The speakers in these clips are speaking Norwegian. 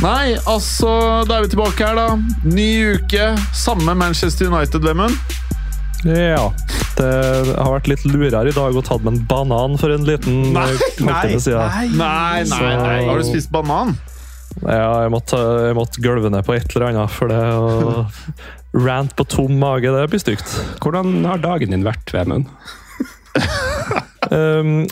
Nei, altså, da er vi tilbake her, da. Ny uke, samme Manchester United, Vemund. Ja. Det har vært litt lurere i dag å ta med en banan for en liten Nei, nei, nei. Nei, nei, nei. Har du spist banan? Ja, jeg måtte, jeg måtte gølve ned på et eller annet, for det å rant på tom mage, det blir stygt. Hvordan har dagen din vært, Vemund? Um,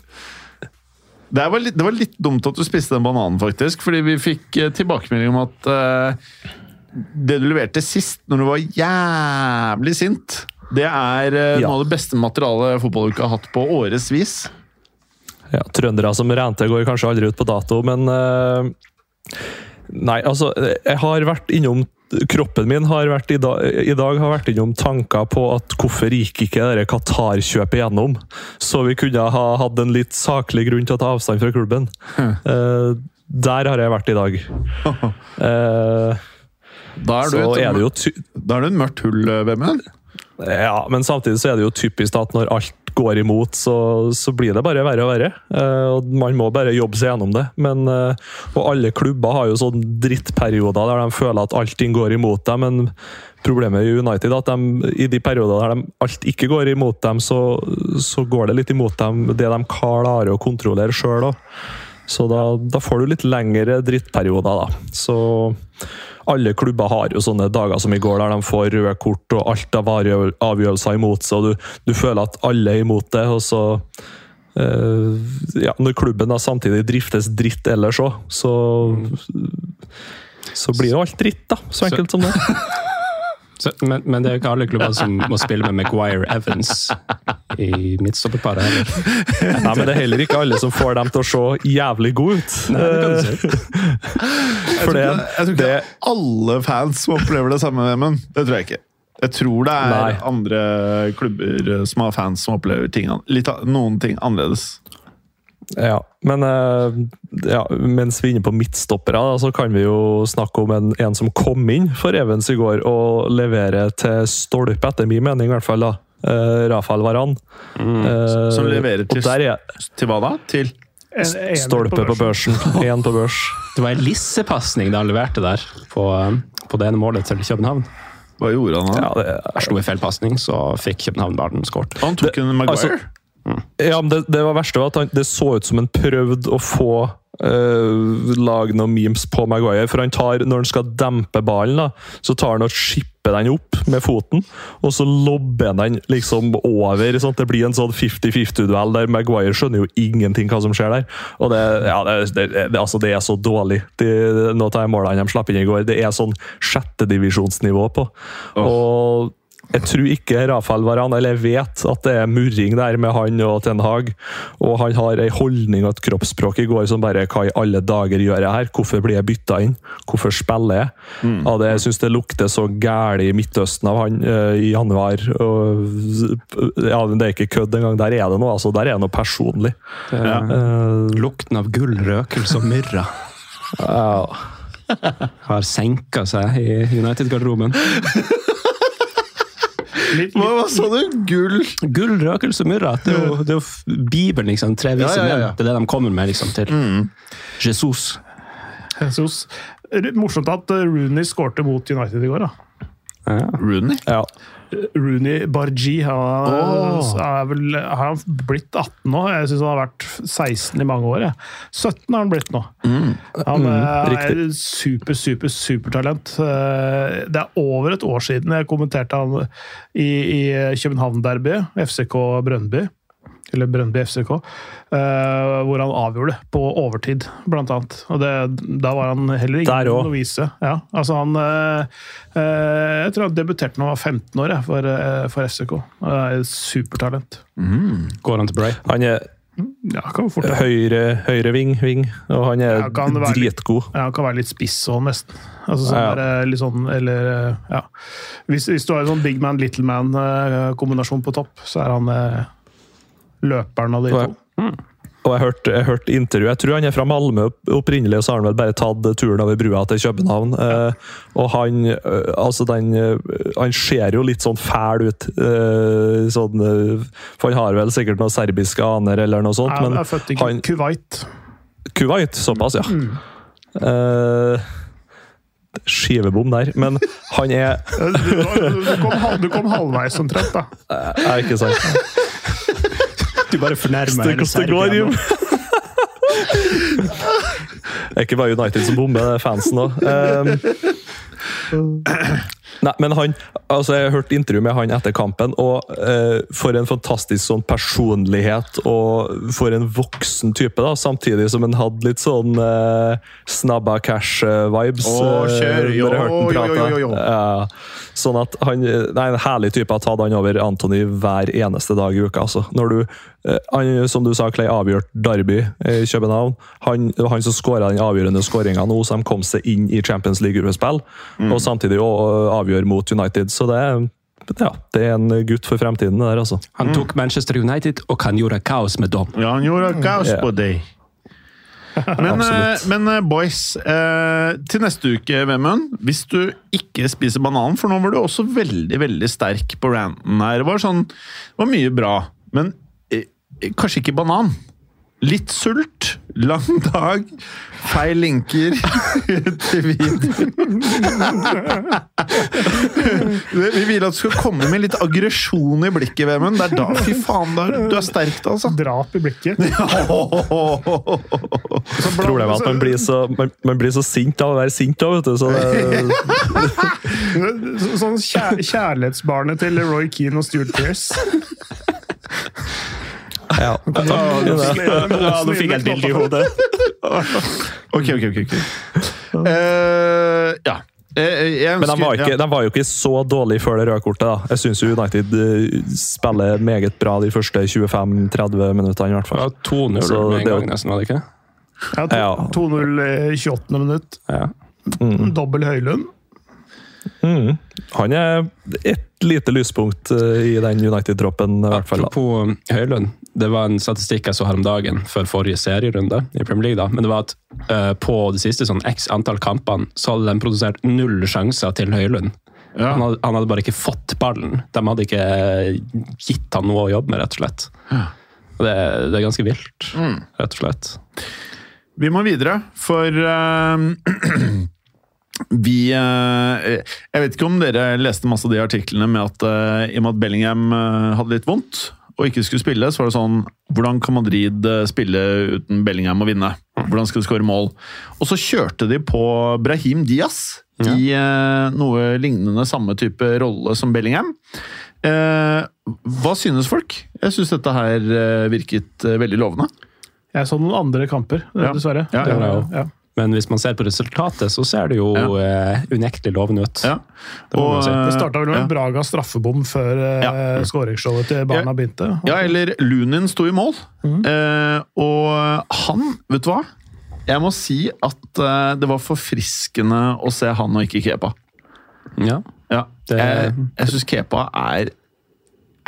Det var, litt, det var litt dumt at du spiste den bananen, faktisk. Fordi vi fikk eh, tilbakemelding om at uh, det du leverte sist, når du var jævlig sint, det er uh, Ja. noe av det beste materialet fotballuka har hatt på årevis. ja, trøndere som rente går kanskje aldri ut på dato, men eh, Nei, altså, jeg har vært innom Kroppen min har vært i, dag, i dag har vært innom tanker på at hvorfor gikk ikke det Qatar-kjøpet gjennom? Så vi kunne ha hatt en litt saklig grunn til å ta avstand fra klubben. Eh, der har jeg vært i dag. Uh, Da er du, så et, er det jo da er du et mørkt hull, Vemund. Ja, men samtidig så er det jo typisk at når alt går imot, så, så blir det bare verre og verre. Uh, og Man må bare jobbe seg gjennom det. Men, uh, og alle klubber har jo sånn drittperioder der de føler at allting går imot dem. Men problemet i United er at de, i de perioder der de, alt ikke går imot dem, så, så går det litt imot dem det de klarer å kontrollere sjøl òg. Så da, da får du litt lengre drittperioder, da. Så alle klubber har jo sånne dager som i går, der de får røde kort og alt av avgjørelser imot seg, og du, du føler at alle er imot det. og så uh, ja, Når klubben da samtidig driftes dritt ellers òg, så så blir jo alt dritt, da. Så enkelt som det. Så, men, men det er jo ikke alle klubber som må spille med Maguire Evans i midtstopperparet heller. Nei, men det er heller ikke alle som får dem til å se jævlig gode ut. Nei, det kan du si. For det, Jeg tror ikke det er alle fans som opplever det samme, Vemund. Det tror jeg ikke. Jeg tror det er Nei. andre klubber eh, som har fans som opplever ting, litt, noen ting annerledes. Ja, men eh, ja, mens vi er inne på midtstoppere, så kan vi jo snakke om en, en som kom inn for Evens i går og leverer til stolpe, etter min mening i hvert fall. da. Eh, Rafael Varan. Eh, Som leverer til, er til hva da? Til En- en stolpe på børsen. Én på børs. Det var en lissepasning da han leverte der, på, på det ene målet til København. Hva gjorde han da? Ja, det, jeg slo i feilpasning, så fikk København Barden skåret. Han tok en Maguire. altså- Ja, men det, det var verste var at han, det så ut som han prøvde å få uh, lage noen memes på Maguire. For han tar, når han skal dempe ballen, da, så tar han og skipper den opp med foten. Og så lobber han den liksom over. sånn Det blir en sånn 50-50-duell der Maguire skjønner jo ingenting hva som skjer der. Og det, ja, det, det, det, altså, er så dårlig. De, noe av de målene de slapp inn i går, det er sånn sjettedivisjonsnivå på. Og jeg tror ikke Rafael Varan, eller jeg vet at det er murring der med han og Ten Hag. Og han har ei holdning og et kroppsspråk i går som bare Hva i alle dager gjør jeg her? Hvorfor blir jeg bytta inn? Hvorfor spiller jeg? Ja, det, jeg syns det lukter så gæli i Midtøsten av han uh, i januar. Og, ja, det er ikke kødd engang. Der er det noe altså, der er det noe personlig. Ja. uh, Lukten av gull, røkelse og myrra ja. har senka seg i United-garderoben. Litt, Hva, litt, hva sa du? Gull? Gull, røkelse og myrra. Det er jo, det er jo Bibelen, liksom. Tre vise Ja, ja, ja, ja. menn. Det er det de kommer med liksom, til Jesus. Jesus. Morsomt at Rooney skårte mot United i går. da. Ja. Rooney? ja. Rooney Bargi. Han oh. er vel, har han blitt 18 nå? Jeg syns han har vært 16 i mange år. Jeg. 17 har han blitt nå. Han Mm, eh, riktig. er super, super, supertalent. Eh, Det er over et år siden jeg kommenterte han i, i København-derby, FCK Brøndby. Eller Brøndby FCK. uh, hvor han avgjorde det på overtid, blant annet. Og det, da var han heller ingen novise. Ja, altså han uh, uh, Jeg tror han debuterte da han var 15 år jeg, for, eh, for FCK. Han er supertalent. Går han til Bray? Han er Ja, kan fort høyre, høyre ving, ving, og han er Ja, litt- dritgod. Ja, han kan være litt spiss òg, nesten. Altså, sånn Ja, ja. der, eh, litt sånn, eller, eh, ja. hvis, hvis du har en sånn big man, little man-kombinasjon på topp, så er han eh, løperen av de Ja. to. Og jeg hørte, jeg hørte intervju, jeg tror han er fra Malmö opprinnelig, opprinnelig, så har han vel bare tatt turen over brua til København. Eh, og han eh, altså den, eh, han ser jo litt sånn fæl ut. Eh, sånn, eh, for han har vel sikkert noen serbiske aner eller noe sånt. Han men er født i han, Kuwait. Kuwait, såpass, ja. Mm. Eh, skivebom der. Men han er Du, du, kom, du kom halvveis omtrent, da. Er ikke sant? Du bare fornærmer Det hvordan det Det er ikke bare United som bomber, det er fansen òg. nei, men han altså Jeg har hørt intervju med han etter kampen, og eh, for en fantastisk sånn personlighet og for en voksen type, da, samtidig som han hadde litt sånn eh, snabba cash-vibes. Å, kjør! Jo, jo, jo, jo. sånn at han Nei, en herlig type å ta han over Antony hver eneste dag i uka. altså. Når du, eh, som du sa, Clay avgjort Derby i København. Han, han som skåra den avgjørende skåringa nå, så de kom seg inn i Champions League-gruppespill. Og samtidig avgjør mot United. Så det er, ja, det er en gutt for fremtiden, der, altså. Han tok Manchester United og han gjorde kaos med dem. Ja, han gjorde kaos Ja. på deg. Men, eh, men eh, boys, eh, til neste uke, Vemund, hvis du ikke spiser banan For nå var du også veldig veldig sterk på ranten her. Det var, sånn, det var mye bra, men eh, kanskje ikke banan. Litt sult, lang dag, feil linker til videoen. Vi vil at du skal komme med litt aggresjon i blikket, Vemund. Det er da, fy faen, da, du er sterk da, altså. Drap i blikket. Problemet er at man blir så, man, man blir så sint av å være sint. Da, vet du, så det, Sånn kjær kjærlighetsbarnet til Roy Keane og Stuart Pearce. Ja. Ja, nå fikk jeg et bilde i hodet. Ok, ok, ok. okay. Uh, ja. Eh, jeg Men de var, ikke, ja. de var jo ikke så dårlige før det røde kortet. da. Jeg syns United eh, spiller meget bra de første 25-30 minuttene. i hvert fall. Ja, 2-0 med en det- gang, nesten, var det ikke? Ja, 2-0 i 28. minutt. Ja. Dobbel Høylund. Mm. Han er et lite lyspunkt eh, i den United-troppen, i hvert fall. Apropos Høylund. Det var en statistikk jeg så her om dagen før forrige serierunde i Premier League. da, men det var at uh, på de siste sånn x antall kampene så hadde de produsert null sjanser til Høylund. Ja. Han, hadde, han hadde bare ikke fått ballen. De hadde ikke gitt han noe å jobbe med, rett og slett. Og det, det er ganske vilt, Mm. rett og slett. Vi må videre, for uh, vi eh, Jeg vet ikke om dere leste masse av de artiklene med at eh, i og med at Bellingham eh, hadde litt vondt og ikke skulle spille, så var det sånn Hvordan kan Madrid eh, spille uten Bellingham og vinne? Hvordan skal de skåre mål? Og så kjørte de på Brahim Diaz i eh, noe lignende samme type rolle som Bellingham. Eh, hva synes folk? Jeg syns dette her eh, virket eh, veldig lovende. Jeg så noen andre kamper, Ja. dessverre. Ja, ja, Det- ja. Men hvis man ser på resultatet, så ser det jo Ja. eh, unektelig lovende ut. Ja. Det må si. eh, Det starta vel med ja. en Braga straffebom før eh, Ja. skåringsshowet til barna begynte. Ja, eller Lunin sto i mål. Eh, og han, vet du hva? Jeg må si at det var forfriskende å se han og ikke Kepa. Ja. Ja. Det- Jeg, jeg syns Kepa er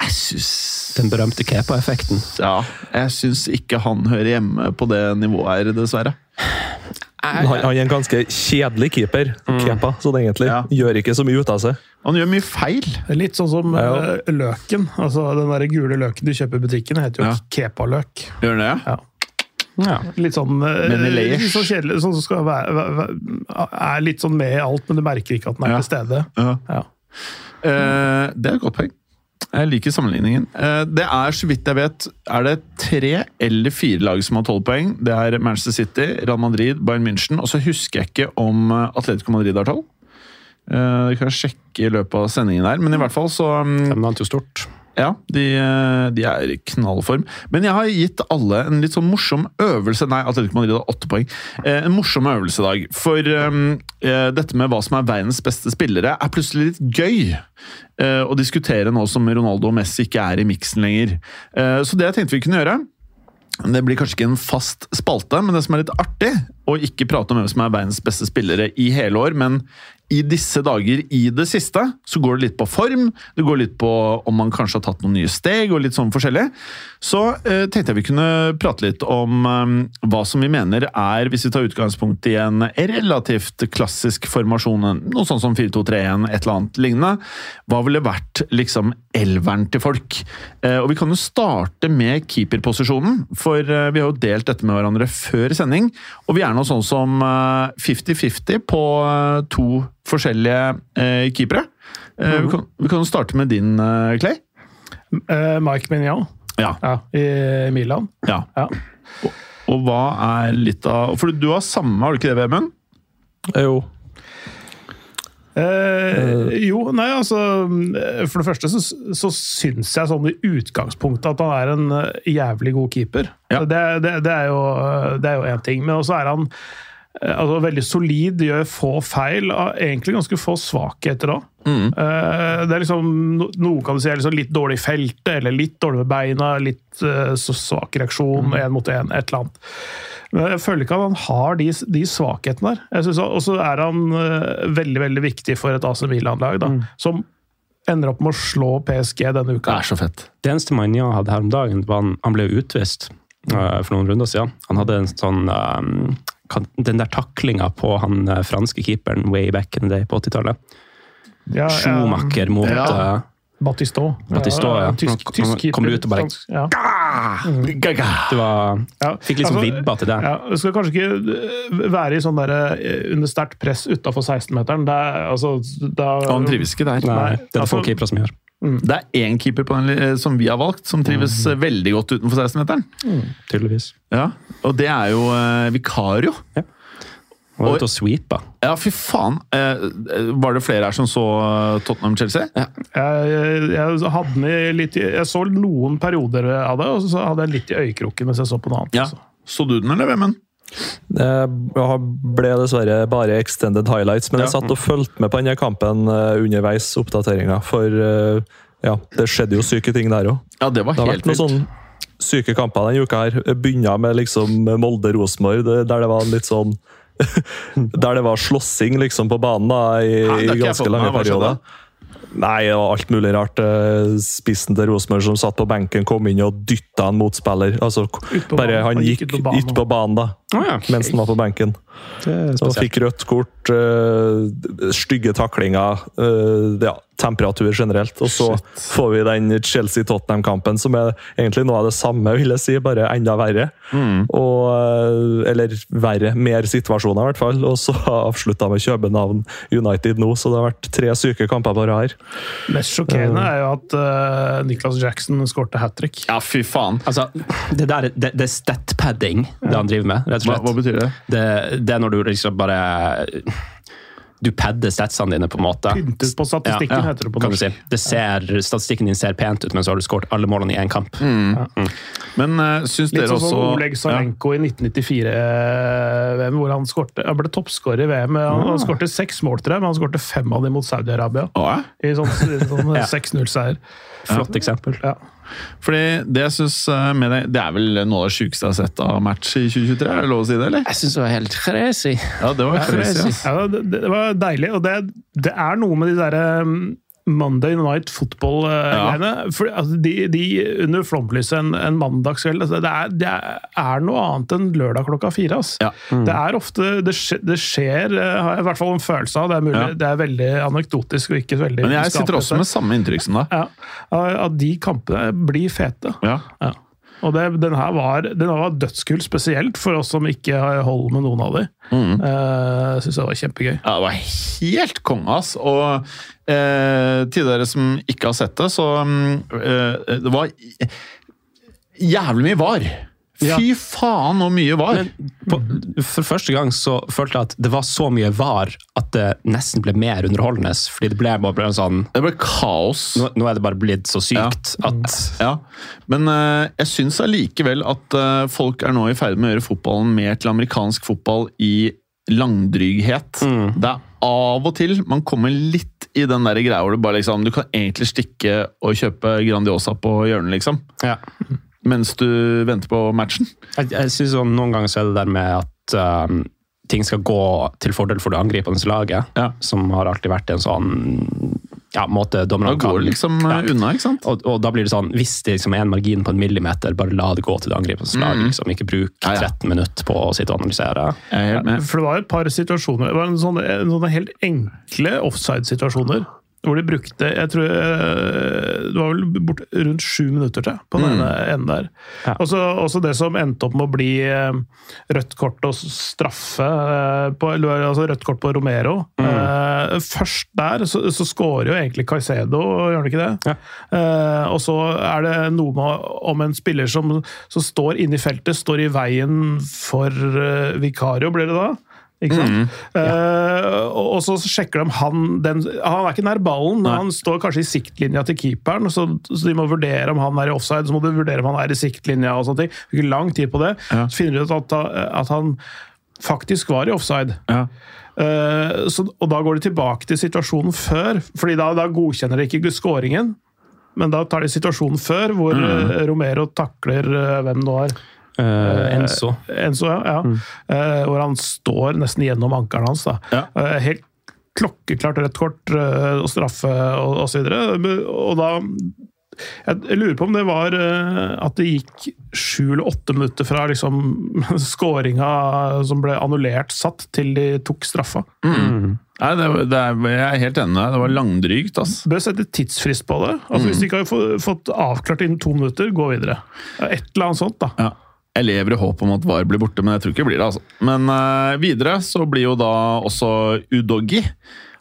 Jeg syns Den berømte Kepa-effekten. Ja, jeg syns ikke han hører hjemme på det nivået her, dessverre. Han, han er en ganske kjedelig keeper, Kepa, sånn egentlig. Ja. Gjør ikke så mye ut av seg. Han gjør mye feil. Litt sånn som Ja. eh, løken. Altså Den der gule løken du kjøper i butikken, heter jo Ja. kepa-løk. Gjør den det? Ja. Ja. Litt sånn eh, litt sånn kjedelig, sånn som skal være, være, være, er litt sånn med i alt, men du merker ikke at den er Ja. til stede. Ja. Ja. Eh, det er et godt poeng. Jeg liker sammenligningen. Eh, det er, så vidt jeg vet, er det tre eller fire lag som har tolv poeng. Det er Manchester City, Real Madrid, Bayern München, og så husker jeg ikke om eh, Atletico Madrid har tolv. Vi Det kan sjekke i løpet av sendingen her, men i hvert fall så Det De vant jo stort. Ja, de, eh, de er i knallform. Men jeg har gitt alle en litt sånn morsom øvelse. Nei, Atletico Madrid har åtte poeng. Eh, En morsom øvelse i dag. For um, eh, dette med hva som er verdens beste spillere, er plutselig litt gøy. eh, Å diskutere nå som Ronaldo og Messi ikke er i miksen lenger. Eh, Så det jeg tenkte vi kunne gjøre det blir kanskje ikke en fast spalte, men det som er litt artig, å ikke prate om hvem som er verdens beste spillere i hele år, men i disse dager i det siste, så går det litt på form, det går litt på om man kanskje har tatt noen nye steg, og litt sånn forskjellig. Så eh, tenkte jeg vi kunne prate litt om eh, hva som vi mener er, hvis vi tar utgangspunkt i en relativt klassisk formasjon, noe sånn som 4-2-3-1, et eller annet lignende, hva ville vært liksom elveren til folk? Eh, og vi kan jo starte med keeperposisjonen, for eh, vi har jo delt dette med hverandre før sending, og vi er nå sånn som eh, 50-50 på eh, to forskjellige eh, keepere. Eh, vi, kan, vi kan jo starte med din, eh, Clay. Eh, Mike Mignon Ja. ja, i Milan. ja. Ja. Og, og hva er litt av For du har samme, har du ikke det, Vemund? Jo. Eh, jo, nei, altså eh, For det første så, så syns jeg sånn i utgangspunktet at han er en eh, jævlig god keeper. Ja. Det, det, det er jo eh, én ting. Men også er han eh, altså, veldig solid, gjør få feil. Egentlig ganske få svakheter òg. Mm. det er liksom, noen Noe kan du si er liksom litt dårlig i feltet, eller litt dårlig med beina, litt eh, svak reaksjon, én mot én, et eller annet. Men jeg føler ikke at han har de, de svakhetene der. Og så er han eh, veldig veldig viktig for et AC Milan-lag, da, som ender opp med å slå PSG denne uka. Det er så fett. Det eneste Manja hadde her om dagen, var han, han ble utvist uh, for noen runder siden. Han hadde en sånn um, Den der taklinga på han eh, franske keeperen way back in the day på 80-tallet. Ja, ja, Schumacher mot Ja. eh, Batistot. Batistot, ja. Tysk, Han- tysk han kommer ut og bare- ja. Det var Ja, Fikk liksom altså, vibba til det. Ja, du skal kanskje ikke eh, være i sånn der, eh, under sterkt press utafor 16-meteren. Er, Altså, da, han trives ikke der. Nei, det er det altså- få keepere som gjør. Det er én keeper på den, eh, som vi har valgt, som trives eh, veldig godt utenfor 16-meteren. Tydeligvis. Ja, og det er jo uh, Vikario. Ja. Og ute og sweepa. Ja, fy faen! Eh, var det flere her som så Tottenham-Chelsea? jeg, jeg, hadde den i litt Jeg så noen perioder av det, og så hadde jeg litt i øyekroken mens jeg så på noe annet. Ja. altså. Så du den, eller, Vemund? Det ble dessverre bare extended highlights, men jeg satt og fulgte med på denne kampen eh, underveis oppdateringa, for eh, ja, det skjedde jo syke ting der òg. Ja, det var Det har vært noen vilt. sånn syke kamper denne uka her. Begynner med liksom Molde-Rosenborg, der det var litt sånn Der det var slåssing liksom på banen da, i, Nei, i ganske lange perioder. Nei, det var alt mulig rart. Eh, Spissen til Rosenborg som satt på benken, kom inn og dytta en motspiller. Altså, bare. Han gikk ut på banen. da, Å ja. mens han var på benken. Spesielt. fikk rødt kort, eh, stygge taklinger, eh, ja, temperatur generelt. Og så Shit. får vi den Chelsea-Tottenham-kampen, som er egentlig noe av det samme, vil jeg si, bare enda verre. Mm. Og, eh, eller verre, mer situasjoner i hvert fall. Og så avslutta med København United nå, så det har vært tre syke kamper bare her. Mest sjokkerende er jo at uh, Nicholas Jackson skårte hat trick. Ja, fy faen. Altså, det der det, det er stat-padding, det han driver med, rett og Hva, hva betyr det? Det, det er når du liksom bare Du padder statsene dine, på en måte. Pyntet på statistikken, Ja, heter det på kan du norsk. si. Det ser, statistikken din ser pent ut, men så har du skåret alle målene i én kamp. Men uh, syns Litt dere sånn som også Oleg Salenko i 1994-VM, hvor han, skårte, han ble toppskårer i VM. Han, han skårte seks mål, tror jeg, men han skårte fem av dem mot Saudi-Arabia. Ja. I sånn, sånn 6-0-seier. Flott eksempel. Ja. Fordi det jeg synes eh, med det, det er vel noe av det sjukeste jeg har sett av match i 2023? Er det lov å si det, eller? Jeg syns det var helt crazy. Ja, det var crazy. Ja, det, det var deilig, og det, det er noe med de derre um, Monday Night Football-greiene. For altså, de, de under flomlyset en, en mandagskveld altså, det, er, det er noe annet enn lørdag klokka fire. ass. Ja. Det er ofte Det skjer, det skjer eh, har jeg i hvert fall en følelse av. Det er, mulig, Ja. det er veldig anekdotisk og ikke veldig Men jeg sitter også med samme inntrykk som deg. ja, At de kampene blir fete. Ja. Ja. Og det, den her var, den var dødskul, spesielt for oss som ikke har hold med noen av dem. Mm. Uh, Syns det var kjempegøy. Ja, det var helt konge, ass. Og uh, til dere som ikke har sett det, så uh, Det var jævlig mye var. Fy faen så mye var! Men på, for første gang så følte jeg at det var så mye var at det nesten ble mer underholdende. Fordi det ble bare sånn Det ble kaos. Nå, nå er det bare blitt så sykt ja. at Ja, men uh, jeg syns allikevel at uh, folk er nå i ferd med å gjøre fotballen mer til amerikansk fotball i langdryghet. Mm. Det er av og til man kommer litt i den der greia hvor du bare liksom Du kan egentlig stikke og kjøpe Grandiosa på hjørnet, liksom. Ja mens du venter på matchen? Jeg, jeg synes sånn, Noen ganger så er det der med at um, ting skal gå til fordel for det angripende laget, ja. som har alltid vært en sånn ja, måte dommerne kan Da går det liksom ja. Eh, unna, ikke sant? Og, og, da blir det sånn, hvis det liksom er en margin på en millimeter, bare la det gå til det angripende laget. Mm. Liksom, ikke bruk 13 minutter på å sitte og analysere. For det var et par situasjoner, det var en sånne, en sånne helt enkle offside-situasjoner hvor de brukte jeg tror eh, Det var vel bort, rundt sju minutter til på den mm. enden der. Ja. Også, det som endte opp med å bli eh, rødt kort og straffe eh, på, altså Rødt kort på Romero. Mm. Først der så, så skårer jo egentlig Caicedo, gjør han ikke det? Ja. Og så er det noe med om en spiller som, som står inne i feltet, står i veien for Vicario, blir det da? Ikke sant? Mm, ja. uh, og så sjekker de han den, Han er ikke nær ballen, men han står kanskje i siktlinja til keeperen. Så, så, de må vurdere om han er i offside, så må de vurdere om han er i siktlinja. og sånne ting. Fikk lang tid på det. Ja. Så finner de ut at, at, han faktisk var i offside. Ja. Uh, så, og da går de tilbake til situasjonen før, fordi da, da godkjenner de ikke skåringen. Men da tar de situasjonen før, hvor mm. Romero takler hvem det var. Uh, Enso. Enso, ja. ja. Mm. Uh, hvor han står nesten gjennom ankelen hans. Ja. Uh, helt klokkeklart rødt kort og straffe og osv. Og, og da jeg lurer på om det var at det gikk sju eller åtte minutter fra liksom skåringa som ble annullert, satt, til de tok straffa. Mm. Nei, det, det er, Jeg er helt enig. Det var langdrygt. ass. Bør sette tidsfrist på det. Altså, mm. Hvis de ikke har fått avklart innen to minutter, gå videre. Et eller annet sånt. da. Ja. Jeg lever i håp om at VAR blir borte, men jeg tror ikke det blir det. altså. Men uh, videre så blir jo da også Udogi.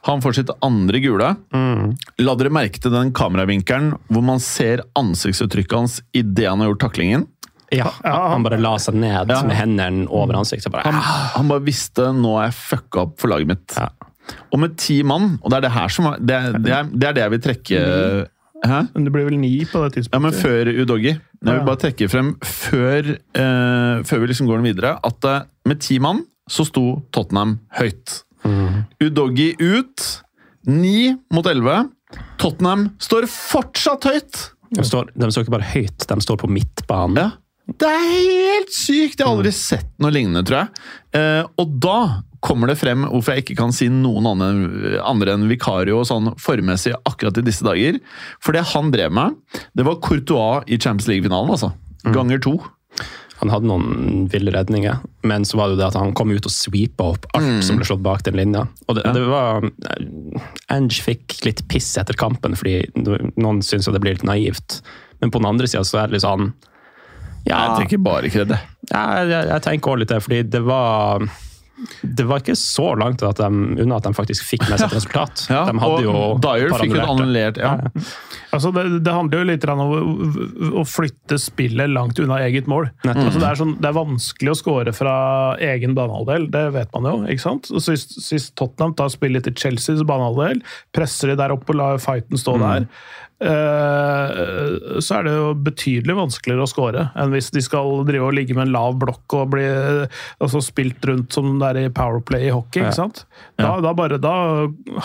Han får sitt andre gule. Mm. La dere merke til den kameravinkelen hvor man ser ansiktsuttrykket hans idet han har gjort taklingen? Ja, Han bare la seg ned ja. med hendene over ansiktet. Bare, han, han, bare visste nå er jeg fucka opp for laget mitt. Ja. Og med ti mann, og det er det her som det, det, er, det er det jeg vil trekke Hæ? Men det ble vel ni på det tidspunktet? Ja, men før Udoggy. Jeg vil bare trekke frem, før, eh, før vi liksom går den videre, at eh, med ti mann så sto Tottenham høyt. Mm. Udoggy ut. Ni mot elleve. Tottenham står fortsatt høyt! De står, de står, ikke bare høyt, de står på midtbanen. Ja. Det er helt sykt! Jeg har aldri sett noe lignende, tror jeg. Eh, og da kommer det frem hvorfor jeg ikke kan si noen andre, andre enn Vikario sånn formessig akkurat i disse dager. For det han drev med, det var Courtois i Champions League-finalen, altså. Mm. Ganger to. Han hadde noen ville redninger, men så var det jo det at han kom ut og sweepa opp alt mm. som ble slått bak den linja. Og det, ja. det var Ange fikk litt piss etter kampen, fordi noen syns jo det blir litt naivt. Men på den andre sida så er det litt sånn ja, Jeg tenker bare kred. Ja, jeg, jeg tenker også litt det, fordi det var det var ikke så langt at de, unna at de faktisk fikk med seg et resultat. Ja, de hadde jo Dyer fikk jo annullert. Ja. ja. Altså det, det, handler jo litt om å, å, flytte spillet langt unna eget mål. Altså det, er sånn, det, er vanskelig å skåre fra egen banehalvdel, det vet man jo. ikke sant? Så Hvis Tottenham tar spillet til Chelseas banehalvdel, presser de der opp og lar fighten stå mm. der, så er det jo betydelig vanskeligere å score enn hvis de skal drive og ligge med en lav blokk og bli altså spilt rundt som det er i Powerplay i hockey. ikke sant? Da, da, bare, da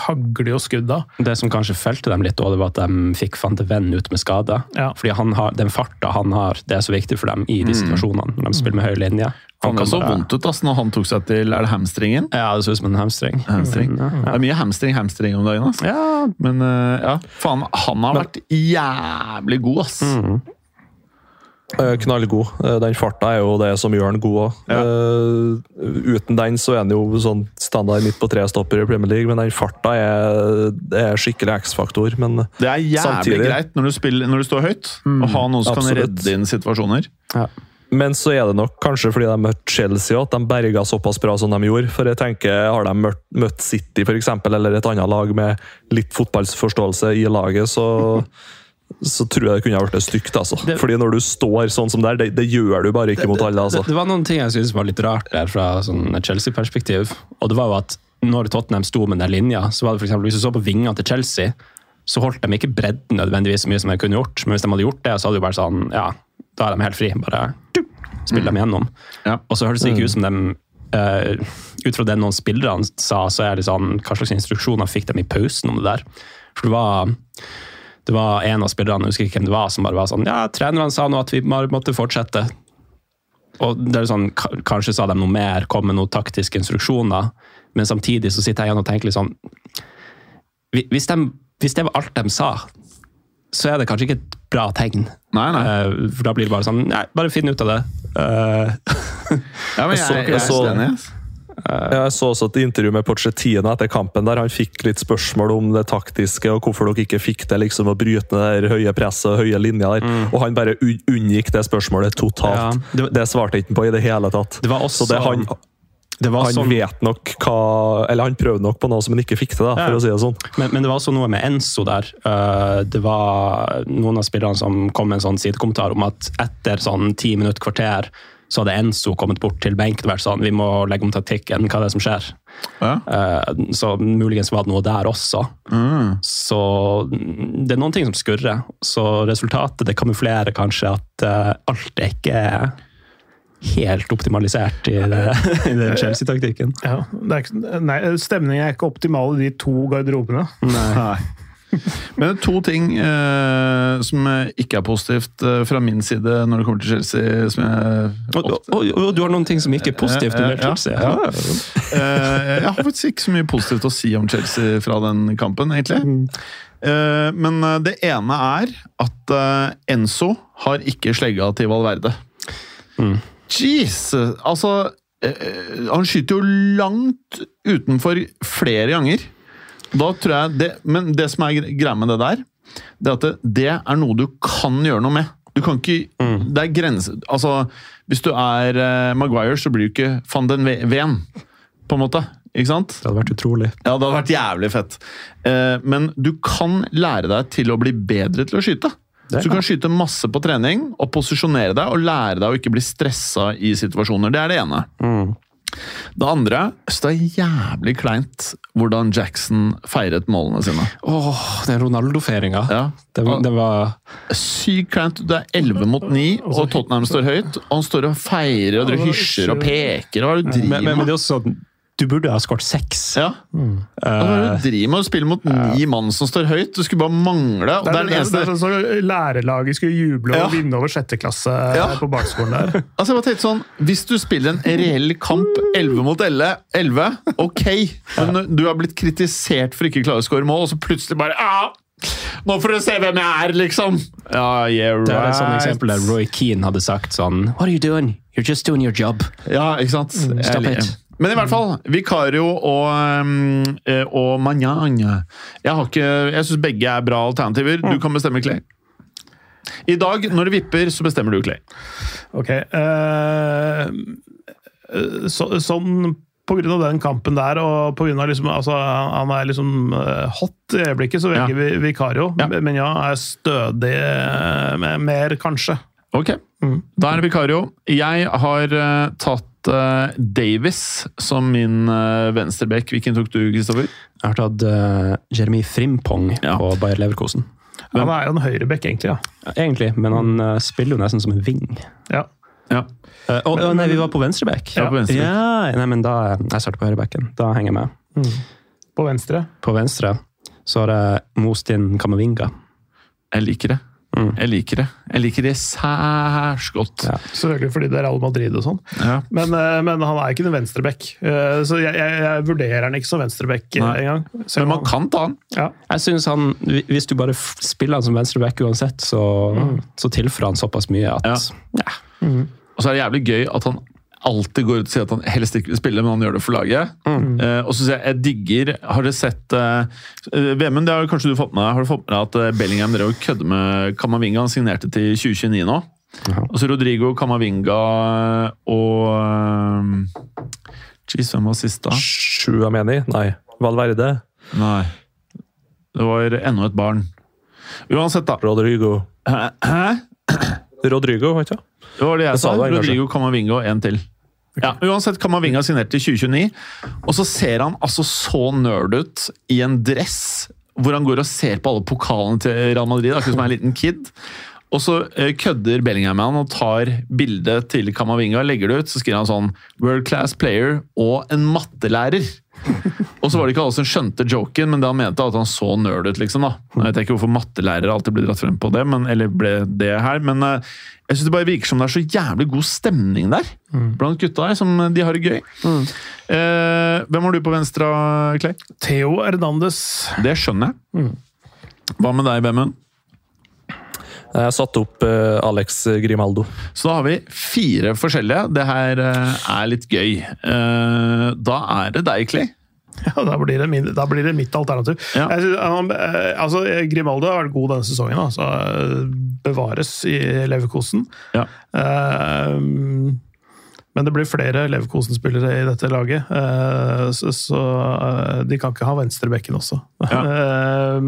hagler jo skudda. Det som kanskje felte dem litt, det var at de fikk van de Venn ut med skade. Ja. Fordi har, den farta han har, det er så viktig for dem i de mm. situasjonene når de spiller med høy linje. Han kan så vondt ut altså, når han tok seg til Er det hamstringen? Ja, det så ut som en hamstring. hamstring. Mm, ja, ja. Det er mye hamstring hamstring om dagen. Altså. Ja. Men uh, ja, faen, han har vært jævlig god, ass. Mm. Eh, Knallgod. Eh, Den farta er jo det som gjør han god òg. uten den så er han jo sånn standard midt på tre-stopper i Premier League, men den farta er, er skikkelig X-faktor. Men Det er jævlig Samtidig- greit når du, spiller, når du står høyt, å ha noen som kan redde inn situasjoner. Men så er det nok kanskje fordi de møtte Chelsea at de berga såpass bra som de gjorde. For jeg tenker, Har de møtt, møtt City for eksempel, eller et annet lag med litt fotballforståelse i laget, så, så tror jeg det kunne ha blitt stygt. altså. Det- Fordi når du står sånn som der, det, det gjør du bare ikke mot alle. altså. Det, det var noen ting jeg synes var litt rart der fra sånn Chelsea-perspektiv. Og det var jo at når Tottenham sto med den linja, så var det for eksempel, hvis du så på vingene til Chelsea, så holdt de ikke bredden nødvendigvis så mye som de kunne gjort. Men hvis de hadde gjort det, så hadde det jo bare sånn Ja, da er de helt fri. Bare tup, spiller dem gjennom. Ja. Og så hørtes det ikke ut som de Uh, Ut fra det noen spillerne sa, så er det sånn Hva slags instruksjoner fikk de i pausen om det der? For det var det var en av spillerne, jeg husker ikke hvem det var, som bare var sånn Ja, trenerne sa nå at vi måtte fortsette. Og det er sånn, Kanskje sa de noe mer, kom med noen taktiske instruksjoner, men samtidig så sitter jeg igjen og tenker litt sånn hvis, de, hvis det var alt de sa, så er det kanskje ikke et bra tegn. Nei, nei. Eh, For da blir det bare sånn Nei, bare finn ut av det. Eh, Ja, men Jeg så- jeg, jeg, jeg så- enig. Jeg så også et intervju med Pochettino etter kampen der han fikk litt spørsmål om det taktiske og hvorfor dere ikke fikk det liksom å bryte det der høye presset og høye linjer der. Og han bare unngikk det spørsmålet totalt. Mm. Ja, det- det, svarte ikke på i det hele tatt. Det var også- Så det, han, det var han sånn, vet nok hva Eller han prøvde nok på noe som han ikke fikk til, da, Ja. for å si det sånn. men, men det var også noe med Enzo der. Eh, Det var noen av spillerne som kom med en sånn sidekommentar om at etter sånn ti minutter, kvarter, så hadde Enzo kommet bort til benken og vært sånn Vi må legge om taktikken. Hva er det som skjer? Ja. Eh, Så muligens var det noe der også. Mm. Så det er noen ting som skurrer. Så resultatet det kamuflerer kanskje at eh, alt er ikke helt optimalisert i, det, i den Chelsea-taktikken. Ja, det er ikke, nei, Stemningen er ikke optimal i de to garderobene. Nei. Men to ting eh, som ikke er positivt eh, fra min side når det kommer til Chelsea som jeg, Og, og, og, og du har noen ting som ikke er positivt når det Ja, gjelder Chelsea? ja. Eh, Jeg har faktisk ikke så mye positivt å si om Chelsea fra den kampen, egentlig. Eh, Men eh, det ene er at eh, Enzo har ikke slegga til Valverde. Mm. Jesus! Altså eh, Han skyter jo langt utenfor flere ganger. Da tror jeg det, Men det som er greia med det der, det er at det, det er noe du kan gjøre noe med. Du kan ikke Det er grense... Altså, hvis du er uh, Maguire, så blir du ikke van den Ven, på en måte. Ikke sant? Det hadde vært utrolig. Ja, det hadde vært jævlig fett. Uh, men du kan lære deg til å bli bedre til å skyte. Det Så du kan skyte masse på trening og posisjonere deg og lære deg å ikke bli stressa i situasjoner. Det er det ene. Det andre så det er jævlig kleint hvordan Jackson feiret målene sine. Åh, den Ronaldo-feiringa. Ja. Det, var- det var Sykt kleint. Det er 11 mot 9, og Tottenham står høyt. Og han står og feirer og dere hysjer og peker. Hva er det du driver driver men, men med? det er også sånn Du burde ha skåret seks. Ja. Mm. du driver med å spille mot ni mann som står høyt? Du skulle bare mangle. Det det er, det, den det er, sånn som lærerlaget skulle juble og Ja. vinne over sjette klasse Ja. på barneskolen der. Altså jeg bare tenkte sånn, Hvis du spiller en reell kamp 11 mot 11, 11 ok. Men du har blitt kritisert for ikke å klare å skåre mål, og så plutselig bare ah, Nå får du se hvem jeg er, liksom! Ja, yeah, right. Det er et sånt eksempel der Roy Keane hadde sagt sånn What are you doing? You're just doing your job. Ja, ikke sant? Mm, stop it. Men i hvert fall, Vicario og, um, eh, og Magnane Jeg, ikke, jeg syns begge er bra alternativer. Du kan bestemme, Clay. I dag, når det vipper, så bestemmer du, Clay. Ok. Uh, så, sånn på grunn av den kampen der, og på grunn av liksom, altså, han er liksom eh, hot i øyeblikket, så velger Ja. vi Vikario. Ja. Men ja, er stødig med mer, kanskje. Ok, da er det Vicario. Jeg har eh, tatt eh, Davis som min uh, venstreback. Hvilken tok du, Kristoffer? Jeg har tatt uh, Jeremy Frimpong Ja. på Bayer Leverkosen. Han er jo en høyrebekk, egentlig. ja. Egentlig, men han uh, spiller jo nesten som en ving. ja. Ja. Uh, og, og nei, vi var på venstreback. Ja, på venstre. Ja, nei, men da Jeg starter på høyrebacken. Da henger jeg med. På venstre. På venstre så har jeg Mostin Kamavinga. Jeg liker det. Jeg liker det. Jeg liker det særs godt. Ja. Selvfølgelig fordi det er Real Madrid og sånn. Ja. Men, eh, men han er ikke en venstreback. Eh, Så jeg, jeg, jeg vurderer han ikke som venstreback eh, engang. Men man kan ta han. Ja. Jeg synes han, Hvis du bare spiller han som venstreback uansett, så, så tilfører han såpass mye at ja. Og så er det jævlig gøy at han alltid går ut og sier at han helst ikke vil spille, men han gjør det for laget. Eh, og så sier jeg, jeg digger Har dere sett uh, Vemund, det har kanskje du fått med deg Har du fått med deg at Bellingham drev og kødde med Kamavinga? Han signerte til 2029 nå. Og så Rodrigo, Kamavinga og Jeez, hvem var sist, da? Sjuameni? Nei. Valverde? Nei. Det var enda et barn. Uansett, da. Rodrigo. Hæ? Rodrigo, vet du? Det var det jeg Det sa. du. Rodrigo Camavinga og en til. Ja, uansett, Kamavinga signerte i 2029, og så ser han altså så nerd ut i en dress hvor han går og ser på alle pokalene til Real Madrid, akkurat som en liten kid. Og så eh, kødder Bellingham med han og tar bildet til Kamavinga, legger det ut, så skriver han sånn World class player og en mattelærer. Og så var det ikke alle som skjønte joken, men det han mente at han så nerd ut, liksom. da. Jeg vet ikke hvorfor mattelærere alltid blir dratt frem på det, men, eller ble det her, men eh, jeg syns det bare virker som det er så jævlig god stemning der blant gutta her, som de har det gøy. Eh, hvem har du på venstre, Clay? Theo Hernandez. Det skjønner jeg. Hva med deg, Bemund? Jeg satte opp eh, Alex Grimaldo. Så da har vi fire forskjellige. Det her eh, er litt gøy. Eh, da er det deg, Clay. Ja, da blir det, min, da blir det mitt alternativ. Ja. Jeg synes, han, eh, altså, Grimaldo har vært god denne sesongen. Altså, bevares i Leverkosen. Ja. Uh, men det blir flere Leverkosen-spillere i dette laget, uh, så, så uh, de kan ikke ha venstrebekken også. Eh,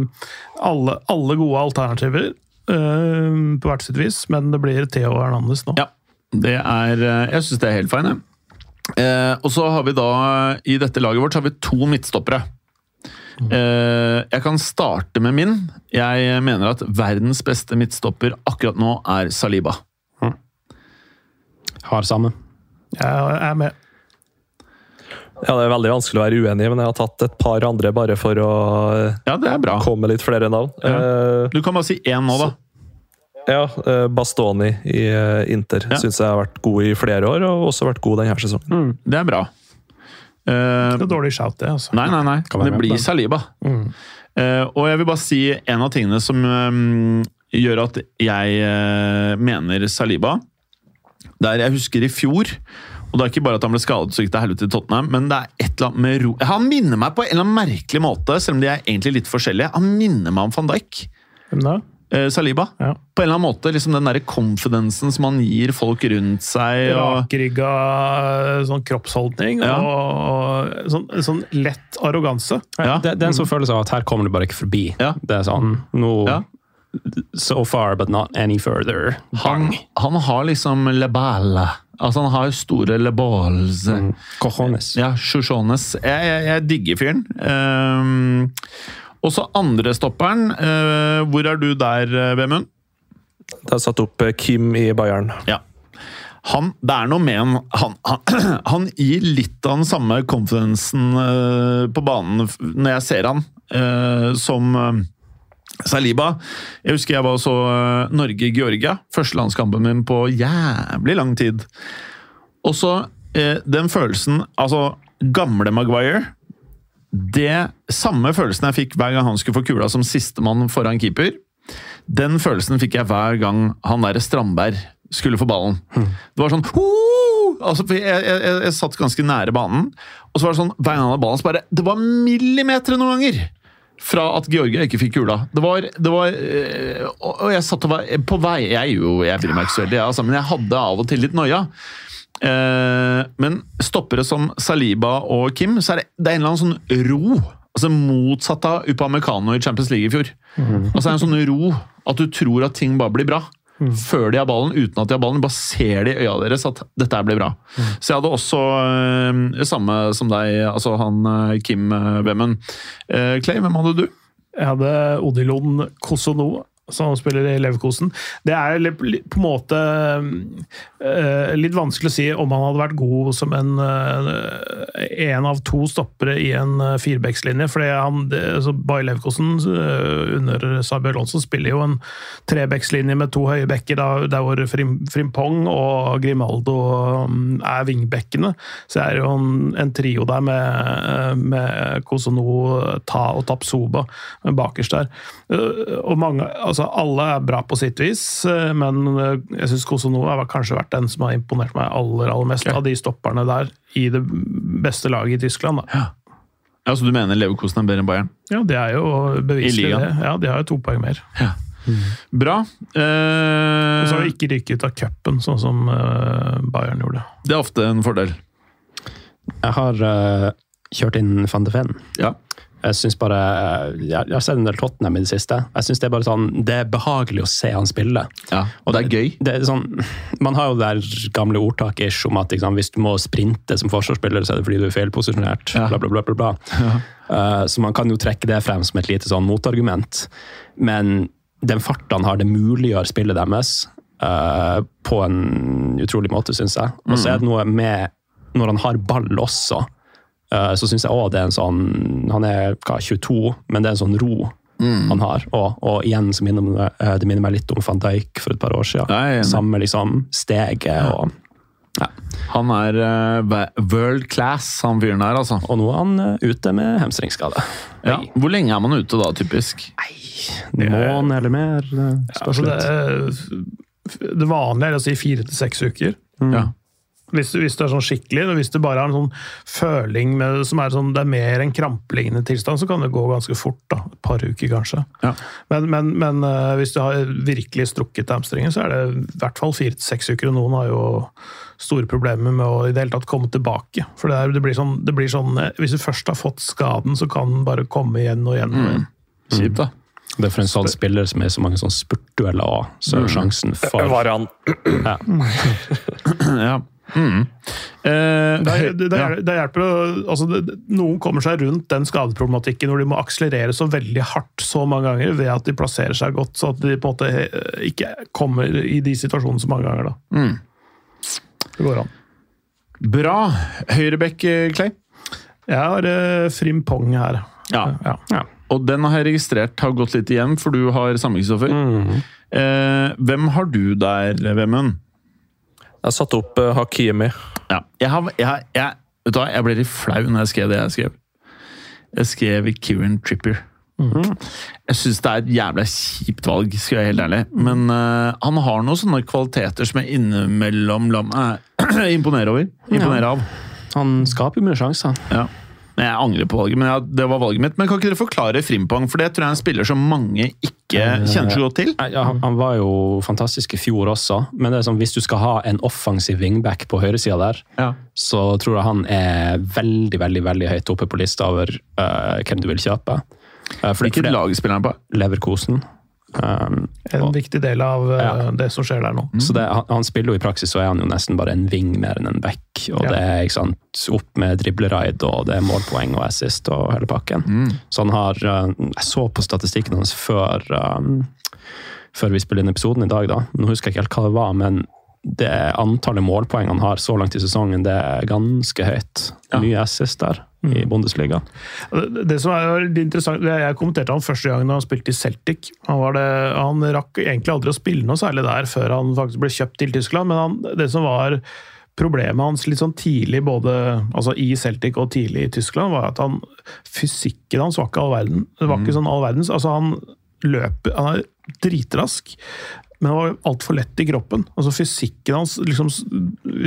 alle, alle gode alternativer eh, på hvert sitt vis, men det blir Theo Hernandez nå. Ja, det er eh, Jeg syns det er helt fine. Eh, og så har vi da I dette laget vårt så har vi to midtstoppere. Eh, jeg kan starte med min. Jeg mener at verdens beste midtstopper akkurat nå er Saliba. Har samme. Jeg er med. Ja, Det er veldig vanskelig å være uenig, men jeg har tatt et par andre bare for å Ja, det er bra. komme med litt flere navn. Eh, Du kan bare si én nå, da. ja, eh, Bastoni i eh, Inter Ja. synes jeg har vært god i flere år, og også vært god denne sesongen. Det er bra. Uh, Det er dårlig shout, det. altså. Nei, nei, nei. Kan Det blir den. Saliba. Uh, og jeg vil bare si en av tingene som um, gjør at jeg uh, mener Saliba Der jeg husker i fjor og det er ikke bare at han ble skadet så gikk det helvete til Tottenham, men det er et eller annet med ro... Han minner meg på en eller annen merkelig måte, selv om de er egentlig litt forskjellige. Han minner meg om van Dijk. Hvem da? Eh, Saliba. Ja. På en eller annen måte, liksom Den der confidensen som han gir folk rundt seg. Og, Rakrygga sånn kroppsholdning Ja. og sånn, sånn lett arroganse. ja. Det, det er en sånn følelse av at her kommer du bare ikke forbi. Ja. Det er sånn nå Ja. So far, but not any further. han, han har liksom le balle. Altså, han har store le balls. Cojones. Ja, chuchones. Jeg, jeg, jeg digger fyren. Um, og så andre stopperen. eh, hvor er du der, eh, Vemund? Det har satt opp eh, Kim i Bayern. Ja. Han, det er noe med han han, han han gir litt av den samme confidencen uh, på banen når jeg ser han, uh, som Saliba. Jeg husker jeg var så eh, Norge-Georgia. Første landskampen min på jævlig lang tid. Og så eh, den følelsen Altså, gamle Maguire det Samme følelsen jeg fikk hver gang han skulle få kula som sistemann foran keeper. Den følelsen fikk jeg hver gang han derre Strandberg skulle få ballen. Det var sånn altså, jeg, jeg, jeg, jeg satt ganske nære banen, og så var det sånn hver gang han hadde ballen, så bare Det var millimeter noen ganger! Fra at Georgia ikke fikk kula. Det var, det var øh, Og jeg satt og var på vei Jeg, er jo, jeg bryr meg ikke så veldig, altså, men jeg hadde av og til litt noia. Eh, men stoppere som Saliba og Kim, så er det, det er en eller annen sånn ro. Altså Motsatt av Upamecano i Champions League i fjor. Altså det er en sånn ro at du tror at ting bare blir bra. Før de har ballen, uten at de har ballen. Bare ser de i øya deres at dette blir bra. Så jeg hadde også eh, samme som deg, altså han eh, Kim Wemmen. Eh, Clay, hvem hadde du? Jeg hadde Odilon Kosono som spiller i Leverkosen. Det er på en måte eh, litt vanskelig å si om han hadde vært god som en eh, en av to stoppere i en eh, firebeckslinje. fordi han, altså Bayer Leverkosen under Sabi Alonso spiller jo en trebeckslinje med to høye bekker, der hvor Frim, Frimpong og Grimaldo er vingbekkene. Så det er jo en, en trio der med, med Kosono, Ta og Tapsoba bakerst der. Og mange, altså alle er bra på sitt vis, eh, men eh, jeg syns Kosonova har kanskje vært den som har imponert meg aller, aller mest av de stopperne der i det beste laget i Tyskland. Da. Ja, Så du mener Leverkosen er bedre enn Bayern? Ja, det er jo beviselig, det. Ja, de har jo to poeng mer. Bra. Og så har vi de ikke rykket ut av cupen, sånn som eh, Bayern gjorde. det er ofte en fordel. Jeg har uh, kjørt inn van de Ven. Ja. Jeg syns bare, jeg, jeg har sett en del Tottenham i det siste. Jeg synes Det er bare sånn, det er behagelig å se han spille. ja. Og det er gøy. Det er sånn, man har jo det der gamle ordtaket ish om at liksom, hvis du må sprinte som forsvarsspiller, så er det fordi du er feilposisjonert. Ja. Bla, bla, bla, bla, bla. Uh, så man kan jo trekke det frem som et lite sånn motargument. Men den farten han har, det muliggjør spillet deres Uh, på en utrolig måte, syns jeg. Og så er det noe med når han har ball også. Eh, så syns jeg òg det er en sånn Han er hva, 22, men det er en sånn ro han har. Og, og igjen så minner det, eh, det minner meg litt om van Dijk for et par år siden. Nei, er. Samme liksom steget og Han er eh, world class, han fyren der, altså. Og nå er han ute med hemstringsskade. Ja. Hvor lenge er man ute da, typisk? En måned eller mer. Ja, Altså, det, er- det vanlige er å si fire til seks uker. Ja. Hvis, hvis du er sånn skikkelig, hvis du bare har en sånn føling med, som er sånn, det er mer en krampelignende tilstand, så kan det gå ganske fort. da, Et par uker, kanskje. Ja. Men, men, men eh, hvis du har virkelig strukket hamstringen, så er det i hvert fall fire til seks uker. Og noen har jo store problemer med å i det hele tatt komme tilbake. For det, er, det, blir sånn, det blir sånn eh, Hvis du først har fått skaden, så kan den bare komme igjen og igjen. Og igjen. Kjipt, da. Det er for en sånn spiller som er så mange sånn spurtdueller òg, så er jo sjansen for Varan. ja. Ja. Mm. Eh, Det, det, det, er- det hjelper altså det, det- Noen kommer seg rundt den skadeproblematikken hvor de må akselerere så veldig hardt så mange ganger ved at de plasserer seg godt, så at de på en måte eh, ikke kommer i de situasjonene så mange ganger. da. Mm. Det går an. Bra. Høyrebekk, eh, Clay. Jeg har eh, Frimpong her. Ja. Ja. Og den har jeg registrert har gått litt igjen, for du har samme, Kristoffer. Mm. Eh, hvem har du der, Vemund? Jeg satte opp uh, Hakimi. Ja. Jeg, har, jeg, har- jeg, vet du hva, jeg ble litt flau når jeg skrev det jeg skrev. Jeg skrev Kieran Trippier. Jeg syns det er et jævla kjipt valg, skal jeg være helt ærlig. Men uh, han har noen sånne kvaliteter som jeg innimellom lar meg imponere over. Imponere av. Han skaper jo mye sjanser. Ja. Men Jeg angrer på valget, men ja, det var valget mitt. Men kan ikke dere forklare Frimpong? For det tror jeg er en spiller som mange ikke kjenner så godt til. Ja, han- han var jo fantastisk i fjor også, men det er sånn, hvis du skal ha en offensiv wingback på høyresida der, Ja. så tror jeg han er veldig veldig, veldig høyt oppe på lista over uh, hvem du vil kjøpe. Uh, for, Hvilket lag spiller han på? Leverkosen. Um, En og- viktig del av eh, Ja. det som skjer der nå. Så det, han, han spiller jo i praksis, så er han jo nesten bare en ving mer enn en back. Og Ja. det er ikke sant, opp med dribleraid, og det er målpoeng og assist og hele pakken. Så han har uh, Jeg så på statistikken hans før, um, før vi spiller inn episoden i dag, da. Nå husker jeg ikke helt hva det var, men det antallet målpoeng han har så langt i sesongen, det er ganske høyt. Ja. Mye assist der i Bundesliga. Det som er interessant, Jeg kommenterte han første gang da han spilte i Celtic. Han, var det, han rakk egentlig aldri å spille noe særlig der før han faktisk ble kjøpt til Tyskland. Men han, det som var problemet hans litt sånn tidlig både altså i Celtic og tidlig i Tyskland, var at han, fysikken hans var ikke all verden. Det var ikke sånn all verdens. Altså han løper Han er dritrask. Men han var altfor lett i kroppen. Altså Fysikken hans liksom,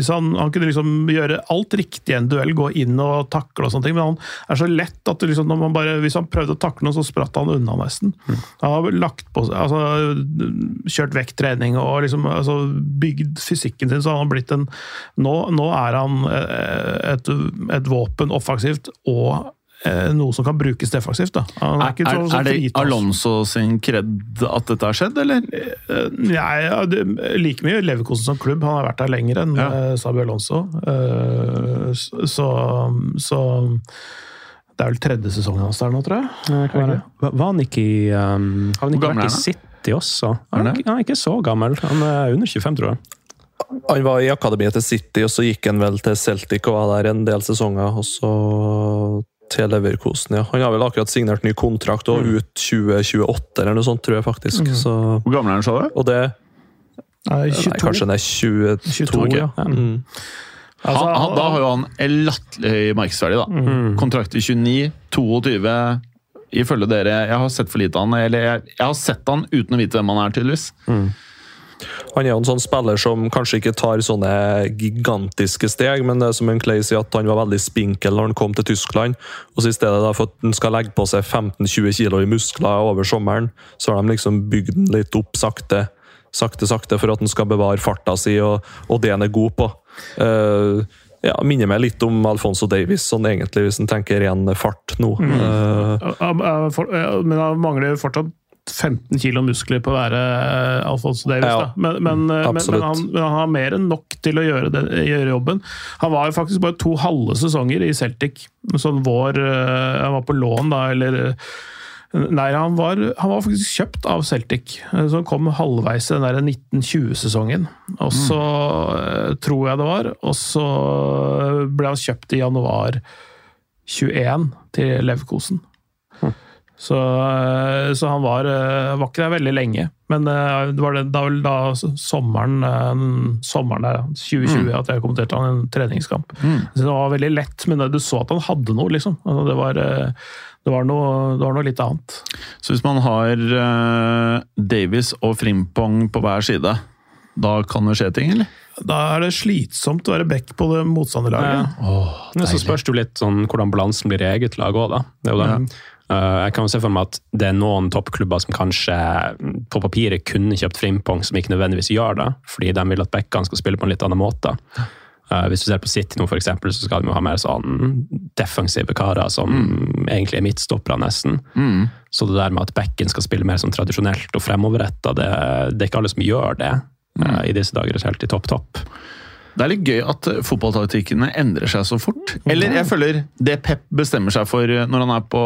han, han kunne liksom gjøre alt riktig i en duell, gå inn og takle og sånne ting, men han er så lett at liksom, bare, hvis han prøvde å takle noe, så spratt han unna nesten. Han har lagt på seg, altså kjørt vekttrening og liksom altså, bygd fysikken sin, så han har blitt en Nå, nå er han eh, et, et våpen offensivt og noe som kan brukes defensivt. Da. Han Er, ikke er, så- så er det. Alonso sin kred at dette har skjedd, eller? Nei, ja, det, like mye Leverkosen som klubb. Han har vært der lenger enn Ja. eh, Sabi Alonso. Eh, så, så det er vel tredje sesongen hans der nå, tror jeg. Var, var han ikke i um, Har han ikke vært i? City også. Han er, han er ikke så gammel. Han er under 25, tror jeg. Han var i akademiet til City, og så gikk han vel til Celtic og var der en del sesonger. Og så til Leverkosen, ja. Han har vel akkurat signert ny kontrakt, og ut 2028 eller noe sånt, tror jeg faktisk. Så, Hvor gammel er han, sa du? og det Nei, Nei, kanskje han er 22, 22, ja. ja. Mm. Altså, han, han, da har jo han en latterlig høy markedsverdi. da. Mm. Kontrakt i 29, 22 Ifølge dere Jeg har sett for lite av han, eller jeg, jeg har sett han uten å vite hvem han er, tydeligvis. Han er jo en sånn spiller som kanskje ikke tar sånne gigantiske steg, men det er som en Clay sier, at han var veldig spinkel når han kom til Tyskland. Og så i stedet da for at han skal legge på seg 15-20 kilo i muskler over sommeren, så har de liksom bygd den litt opp sakte, sakte, sakte, for at han skal bevare farta si og, og det han er god på. Uh, ja, Minner meg litt om Alfonso Davies, sånn egentlig, hvis en tenker ren fart nå. Eh, Uh, Men han mangler fortsatt 15 kilo muskler på å være eh, Alfonso Davis. Ja. Men, men, eh, men, han, men han har mer enn nok til å gjøre, det, gjøre jobben. Han var jo faktisk bare to halve sesonger i Celtic. Sånn vår eh, Han var på lån, da, eller Nei, han var, han var faktisk kjøpt av Celtic. Så han kom halvveis i den der 1920-sesongen. Og så mm. tror jeg det var. Og så ble han kjøpt i januar 21 til Leverkosen. Så, eh, så han var, eh, var ikke der veldig lenge. Men eh, det var det, da, da sommeren, sommeren der, 2020 at jeg kommenterte han en treningskamp. Så det var veldig lett, men du så at han hadde noe, liksom. Altså, det, var, det, var noe, det var noe litt annet. Så hvis man har uh, Davies og Frimpong på hver side, da kan det skje ting, eller? Da er det slitsomt å være back på det motstanderlaget. Men så spørs det jo litt sånn hvordan balansen blir i eget lag òg, da. Det er jo det. Eh, jeg kan jo se for meg at det er noen toppklubber som kanskje mm, på papiret kunne kjøpt Frimpong, som ikke nødvendigvis gjør det, fordi de vil at backene skal spille på en litt annen måte. Eh, hvis du ser på City nå, for eksempel, så skal de jo ha mer sånn defensive karer som egentlig er midtstoppere, nesten. Så det der med at backen skal spille mer sånn tradisjonelt og fremoverretta, det, det er ikke alle som gjør det mm. i disse dager, helt i topp-topp. Det er litt gøy at eh, fotballtaktikkene endrer seg så fort. Eller jeg føler det Pep bestemmer seg for eh, når han er på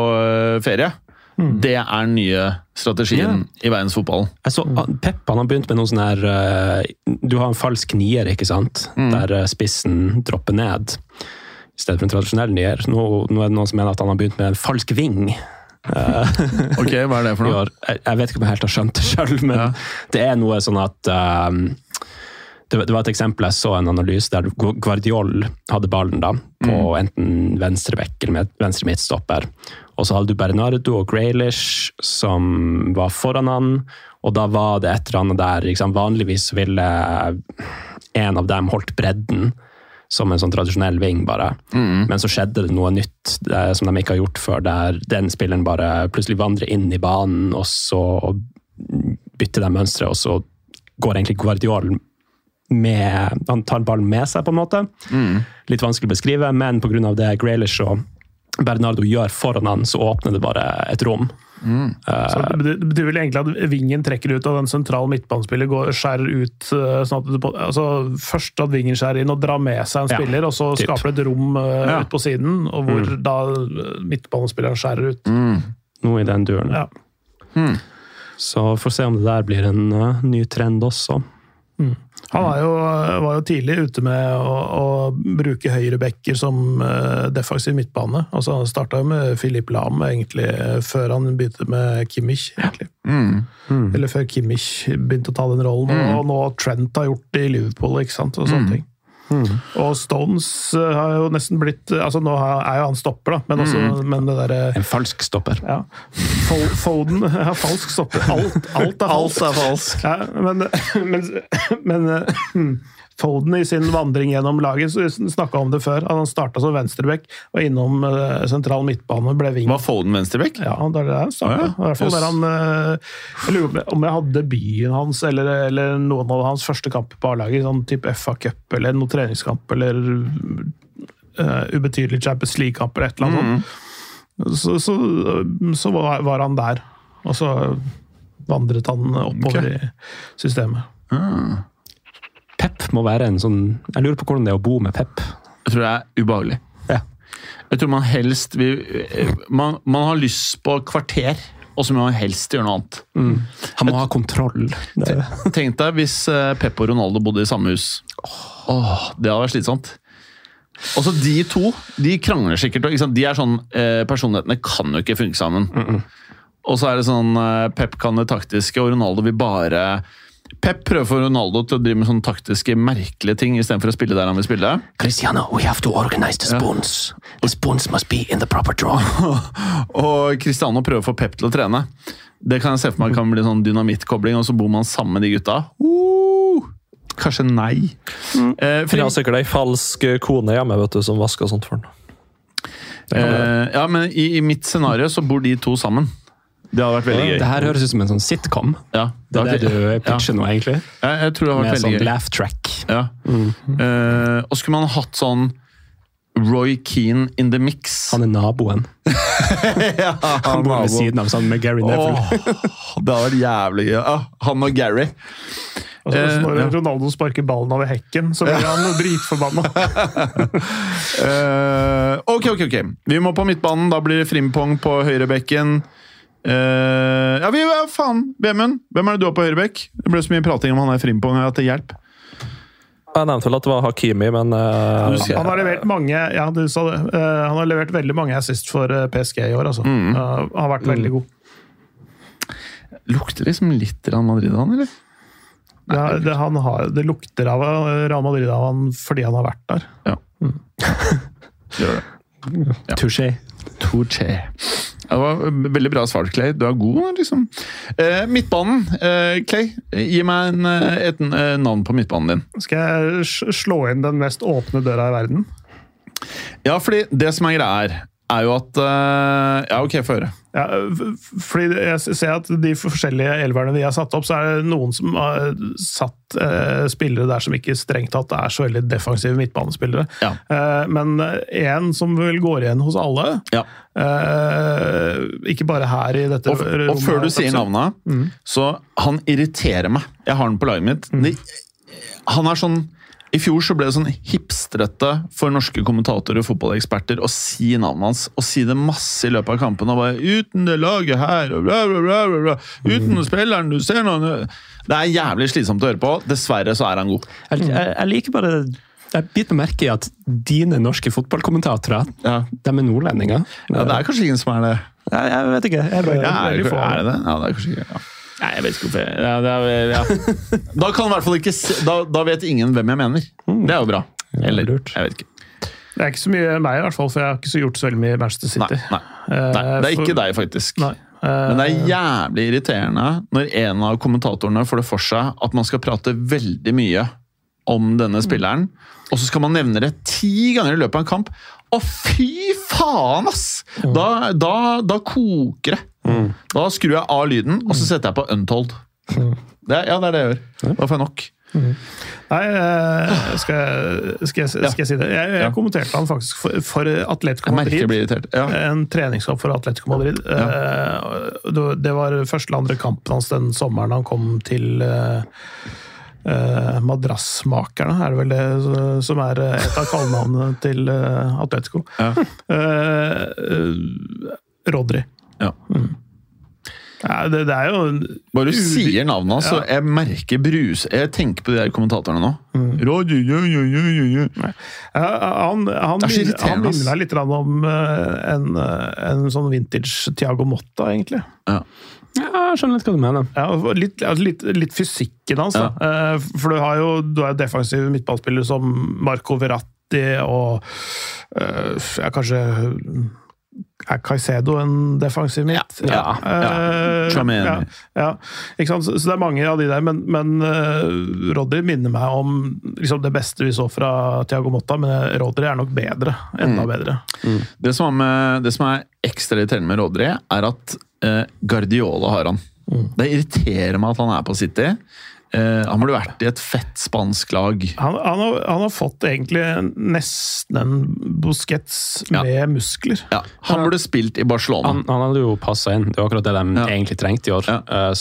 ferie. ferie, det er den nye strategien i verdensfotballen. Altså, så, Pep han har begynt med noe sånn her eh, Du har en falsk nier, ikke sant? Der eh, spissen dropper ned. I stedet for en tradisjonell nier. Nå, nå er det noen som mener at han har begynt med en falsk ving. Ok, Hva er det for noe? Jeg, jeg vet ikke om jeg helt har skjønt det sjøl, men Ja. det er noe sånn at um, det, var- et eksempel jeg så en analyse der Guardiol hadde ballen da, på enten venstre bekk eller venstre midtstopper. Og så hadde du Bernardo og Graylish som var foran han, og da var det et eller annet der liksom, Vanligvis ville en av dem holdt bredden som en sånn tradisjonell ving, bare. Men så skjedde det noe nytt det, som de ikke har gjort før, der den spilleren bare plutselig vandrer inn i banen, og så bytter de mønsteret, og så går egentlig Guardiol med Han tar ballen med seg, på en måte. Litt vanskelig å beskrive, men pga. det Graylish og Bernardo gjør foran han, så åpner det bare et rom. Så det betyr- det betyr vel egentlig at vingen trekker ut, og den sentrale midtbanespiller går, skjærer ut eh, sånn at altså, Først at vingen skjærer inn og drar med seg en Ja, spiller, og så typ. skaper det et rom uh, Ja. ut på siden, og hvor da eh, midtbanespilleren skjærer ut. Noe i den duren. Ja. Så får se om det der blir en uh, ny trend også. Han var jo, var jo tidlig ute med å, å bruke høyrebacker som eh, defensiv midtbane. Altså, han starta jo med Filip Lahm egentlig, før han begynte med Kimmich. egentlig. Eller før Kimmich begynte å ta den rollen. Og nå Trent har gjort det i Liverpool. ikke sant? Og sånne ting. Og Stones eh, har jo nesten blitt altså Nå er jo han stopper, da, men, også, men det derre En falsk stopper. ja. Fo- Foden ja, Falsk stopper. Alt, alt er falskt. Alt er falsk. Ja, men, men, men eh, Foden i sin vandring gjennom laget snakka om det før. Han starta som venstreback og innom eh, sentral midtbane, ble wing. Var Foden venstrebekk? Ja, det er det han starta. Ja, I hvert fall der han eh, Jeg lurer om jeg hadde debuten hans eller, eller noen av hans første kamper på A-laget, sånn type FA Cup eller noen treningskamp eller uh, ubetydelig Champions League-kamp eller et eller annet sånt. Så, så, så var, var han der. Og så vandret han oppover i systemet. Pep må være en sånn Jeg lurer på hvordan det er å bo med Pep. Jeg tror det er ubehagelig. Ja. Jeg tror man helst vil Man, man har lyst på kvarter og så må man helst gjøre noe annet. Han må ha kontroll. Tenk deg hvis eh, Pep og Ronaldo bodde i samme hus. Oh, det hadde vært slitsomt. Også De to de krangler sikkert. De er sånn, eh, Personlighetene kan jo ikke funke sammen. Og så er det sånn eh, Pep kan det taktiske, og Ronaldo vil bare Pep prøver for Ronaldo til å drive med sånne taktiske, merkelige ting istedenfor å spille der han vil spille. Cristiano, we have to organize the spoons. The spoons must be in the proper drawer. Og Cristiano prøver å få Pep til å trene. Det kan jeg se for meg kan bli sånn dynamittkobling, og så bor man sammen med de gutta. Uh, kanskje nei. Eh, Han Frim- har sikkert ei falsk kone hjemme vet du, som vasker sånt for han. eh, ja, men i, i mitt scenario så bor de to sammen. Det hadde vært veldig gøy. Det her høres ut som en sånn sitcom. Ja, Det er det du pitcher nå, egentlig. Ja, jeg tror det hadde Med vært sånn veldig gøy. laugh track. Ja. Eh, og skulle man hatt sånn Roy Keane in the mix. Han er naboen. ja, Han bor ved siden av sånn med Gary Neville. oh, det hadde vært jævlig gøy. Ja, han og Gary. Altså, Eh, når ja. Ronaldo sparker ballen over hekken, så blir han dritforbanna. uh, ok, ok, ok. Vi må på midtbanen. Da blir det frimpong på høyrebekken. Eh, ja, vi, ja, faen! Vemund, hvem er det du har på høyrebekk? Det ble så mye prating om han er frimpong her at det hjelper. Jeg nevnte vel at det var Hakimi, men eh, Han har levert mange ja, du sa det. Uh, han har levert veldig mange assist for PSG i år. Altså. Mm. Han har vært veldig god. Lukter liksom litt Real Madrid av han, eller? Det, har- det, han har, det lukter av Real Madrid av han fordi han har vært der. Gjør det. Touché. Touché. Ja, det var veldig bra svart, Clay. Du er god, liksom. Eh, midtbanen. Eh, Clay, gi meg en, eh, et eh, navn på midtbanen din. Skal jeg slå inn den mest åpne døra i verden? Ja, fordi det som er greia her, er jo at eh, Ja, ok, få høre. Ja, fordi jeg ser at de forskjellige elverne vi har satt opp, så er det noen som har satt eh, spillere der som ikke strengt tatt er så veldig defensive midtbanespillere. Ja. Eh, men en som vel går igjen hos alle, Ja. eh, ikke bare her i dette Og, og før du sier navnet, så han irriterer meg. Jeg har den på laget mitt. Mm. han er sånn I fjor så ble det sånn hipstrete for norske kommentatorer og fotballeksperter å si navnet hans, og si det masse i løpet av kampen. Og bare 'Uten det laget her', og bla, bla, bla, bla, bla. 'Uten spilleren du ser noen Det er jævlig slitsomt å høre på. Dessverre så er han god. Jeg, jeg, jeg liker bare Jeg biter merke i at dine norske fotballkommentatorer, Ja, de er nordlendinger. ja Det er kanskje ingen som er det. Jeg, jeg vet ikke. Jeg bare, er, få. er det det? Ja, det er kanskje ikke ja. Nei, jeg vet ikke hvorfor jeg- ja, det er, ja. Da kan i hvert fall ikke se, da, da vet ingen hvem jeg mener. Det er jo bra. Eller, lurt. jeg vet ikke. Det er ikke så mye meg, i hvert fall, for jeg har ikke så gjort så veldig mye i Manchester Nei, City. nei, nei, det er Eh, ikke deg, faktisk. Nei. Eh, Men det er jævlig irriterende når en av kommentatorene får det for seg at man skal prate veldig mye om denne spilleren, og så skal man nevne det ti ganger i løpet av en kamp. Å, fy faen, ass! Da, da, da koker det. Da skrur jeg av lyden, og så setter jeg på untold. Det, er- ja, det er det jeg gjør. Da får jeg nok. Nei, eh, skal, jeg, skal, jeg, skal jeg si det? Jeg, jeg Ja. kommenterte han faktisk for, for Atletico Madrid. Ja. En treningskamp for Atletico Madrid. Eh, det- Det var første eller andre kampen hans den sommeren han kom til eh, Madrassmakerne, er det vel det som er et av kallenavnene til eh, Atletico. Ja. Rodri. Ja. Ja, det, det er jo Bare du sier navnet hans, så jeg merker brus Jeg tenker på de der kommentatorene nå. Mm. ja, ja, ja, ja, ja. Ja, han, han, irriterende, han minner meg litt om eh, en, eh, en sånn vintage Tiago Motta, egentlig. Ja. Ja, jeg skjønner litt hva du mener. Ja, litt, altså litt, litt fysikken hans, Altså. For du har jo du er jo defensive midtballspillere som Marco Verratti og eh, kanskje er Caicedo en defensiv midt? Ja, ja, ja. Eh, ja, ja. Ikke sant? Så så det er mange av de der, men, men uh, Rodri minner meg om liksom det beste vi så fra Tiago Motta, men Rodri er nok bedre. Enda bedre. Det som, er med, det som er ekstra irriterende med Rodri, er at uh, Guardiola har han. Det irriterer meg at han er på City. Eh, han burde vært i et fett spansk lag. Han, han, har, han har fått egentlig nesten en Busquets Ja. med muskler. Ja, han burde spilt i Barcelona. Han, han hadde jo passa inn. Det var akkurat det de Ja. egentlig trengte i år. Ja. Eh,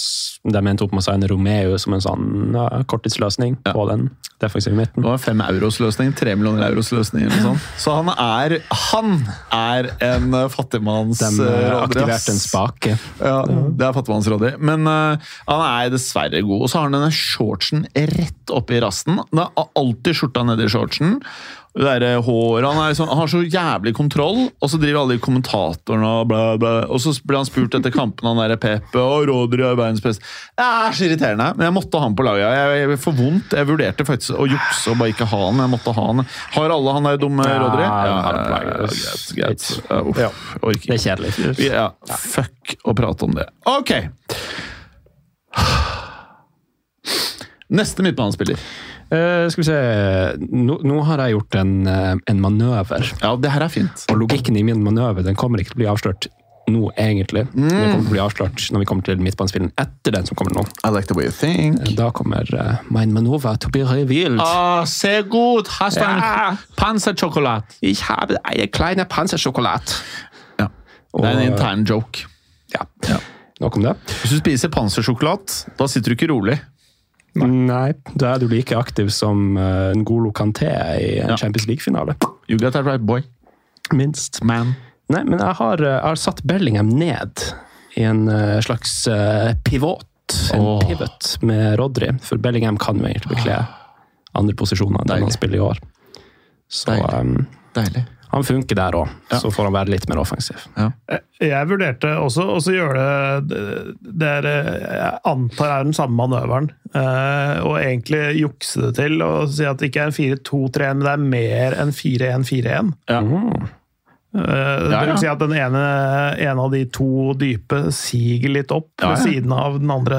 De endte opp med å signe Romeo som en sånn ja, korttidsløsning Ja. på den defensive midten. Det var fem euros-løsning, tre millioner euros-løsning. eller noe sånt. Så han er Han er en eh, fattigmanns De eh, eh, aktiverte en spake. Ja, det er fattigmannsrådig. Men uh, han er dessverre god. Og så har han denne shortsen rett oppi rassen. Det er alltid skjorta nedi shortsen. Det der eh, håret, han, er sånn, han har så jævlig kontroll, og så driver alle de kommentatorene og bla, bla. Og så blir han spurt etter kampen han der Pepe og Rodry og verdens beste. Det er så irriterende, men jeg måtte ha han på laget. Jeg, jeg får vondt. Jeg vurderte faktisk å jukse og bare ikke ha han, jeg måtte ha han. Har alle han der dumme Ja, på ja. Ja, uff, Ja. Det er kjedelig. ja, fuck å prate om det. Ok! Neste midtbanespiller. Uh, skal vi se nå, nå har jeg gjort en, eh, en manøver. Ja, det her er fint. Og logikken i min manøver den kommer ikke til å bli avslørt nå, egentlig. Den kommer til å bli avslørt når vi kommer til midtbanespillen etter den som kommer nå. I like the way you think. Da kommer uh, mein manøver til å bli revealed. Ah, se god! Hast du Ja. en pansersjokolade? Ich habe eine kleine Pansersjokolade. Ja. Det er en intern joke. Ja. Ja. Nok om det. Hvis du spiser pansersjokolade, da sitter du ikke rolig. Nei, da er du like aktiv som uh, Ngolo Kanté i en Ja. Champions League-finale. You got that right, boy. Minst. Man. Nei, men jeg har, eh, jeg har satt Bellingham ned i en eh, slags eh, pivot. En oh. pivot med Rodri. For Bellingham kan jo egentlig bekle andre posisjoner enn den han spiller i år. Så Deilig. um, Deilig. Han funker der òg. Ja. Så får han være litt mer offensiv. Jeg vurderte også å gjøre det, det er, jeg antar er den samme manøveren. eh, og egentlig jukse det til og si at det ikke er en 4-2-3-1, men det er mer enn 4-1-4-1. Ja. Eh, Ja, Det ja. vil si at den ene, en av de to dype siger litt opp Ja, ved siden av den andre.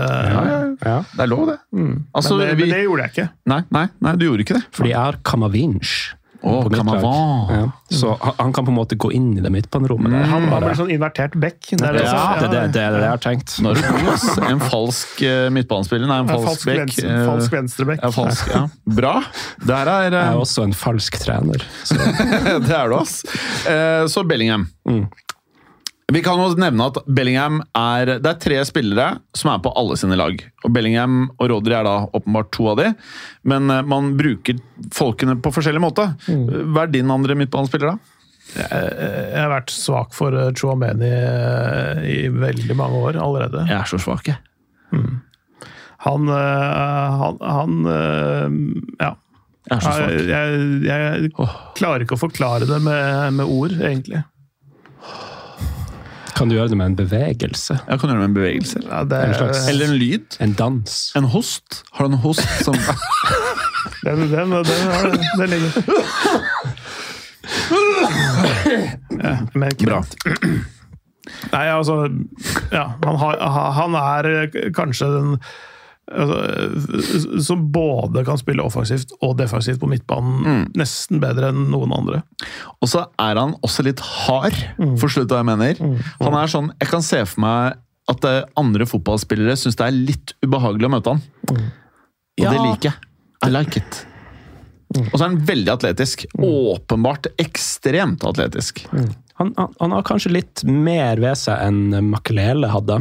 Ja. Det er lov, det. Mm. Altså, men, det, vi- men det gjorde jeg ikke. Nei, nei, nei, du gjorde ikke det. For de er Kamavinch. Å, på mitt lag. Ja. Så han, han kan på en måte gå inn i det midtbanerommet. Mm. Han, han blir sånn invertert bekk. Det er det, ja, det, det, det er det jeg har tenkt. Nå er du god. En falsk eh, midtbanespiller. Nei, en Ja, falsk, falsk, bekk. venstre, Eh, falsk venstrebekk. Ja, falsk, ja. Bra. Det her er Jeg er eh, også en falsk trener. Så. Det er du, ass. Eh, Så Bellingham. Mm. Vi kan også nevne at Bellingham er Det er tre spillere som er på alle sine lag. Og Bellingham og Rodri er da åpenbart to av de, men eh, man bruker folkene på forskjellig måte. Mm. Hva er din andre midtbanespiller, da? Jeg har vært svak for eh, Chouameni eh, i veldig mange år allerede. Jeg er så svak, jeg. Han, eh, han, han eh, Ja. Jeg. Jeg, jeg, jeg klarer ikke å forklare det med, med ord, egentlig. Kan du gjøre det med en bevegelse? Ja, kan du gjøre det med en bevegelse. Ja, det, En slags- Eller en lyd. En dans? En host. Har du en host som den, den, den, den, den ligger ja, men Bra. Nei, altså Ja, han, har, han er kanskje den altså, som både kan spille offensivt og defensivt på midtbanen nesten bedre enn noen andre. Og så er han også litt hard, forstår du hva jeg mener? Han er sånn, Jeg kan se for meg at eh, andre fotballspillere syns det er litt ubehagelig å møte han. Og Ja. det liker jeg. I like it. Og så er han veldig atletisk. Åpenbart ekstremt atletisk. Han, han, han har kanskje litt mer ved seg enn Makelele hadde.